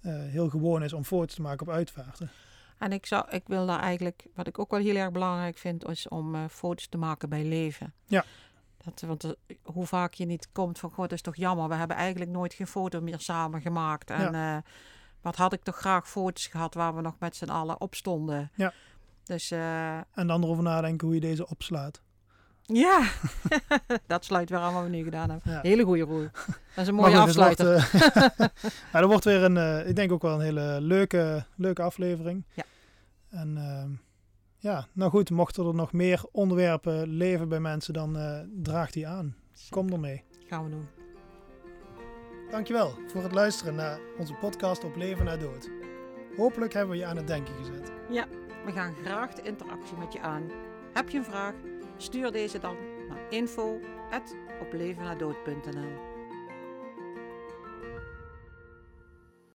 eh, heel gewoon is om foto's te maken op uitvaarten. En ik, zou, ik wil daar eigenlijk, wat ik ook wel heel erg belangrijk vind, is om foto's te maken bij leven. Ja. Dat, want hoe vaak je niet komt van, god, dat is toch jammer. We hebben eigenlijk nooit geen foto meer samen gemaakt. En eh, wat had ik toch graag foto's gehad waar we nog met z'n allen op stonden. Ja. Dus eh, En dan erover nadenken hoe je deze opslaat. ja, *laughs* *laughs* dat sluit weer aan wat we nu gedaan hebben. Ja. Hele goede roel. Dat is een Maar mooie goed, het afsluiter. Wordt, eh, *laughs* ja, dat wordt weer een, eh, ik denk ook wel een hele leuke, leuke aflevering. Ja. En ehm, ja, nou goed, mochten er nog meer onderwerpen leven bij mensen, dan eh draag die aan. Kom ermee. Gaan we doen. Dankjewel voor het luisteren naar onze podcast op Leven na Dood. Hopelijk hebben we je aan het denken gezet. We gaan graag de interactie met je aan. Heb je een vraag? Stuur deze dan naar info@oplevenadood.nl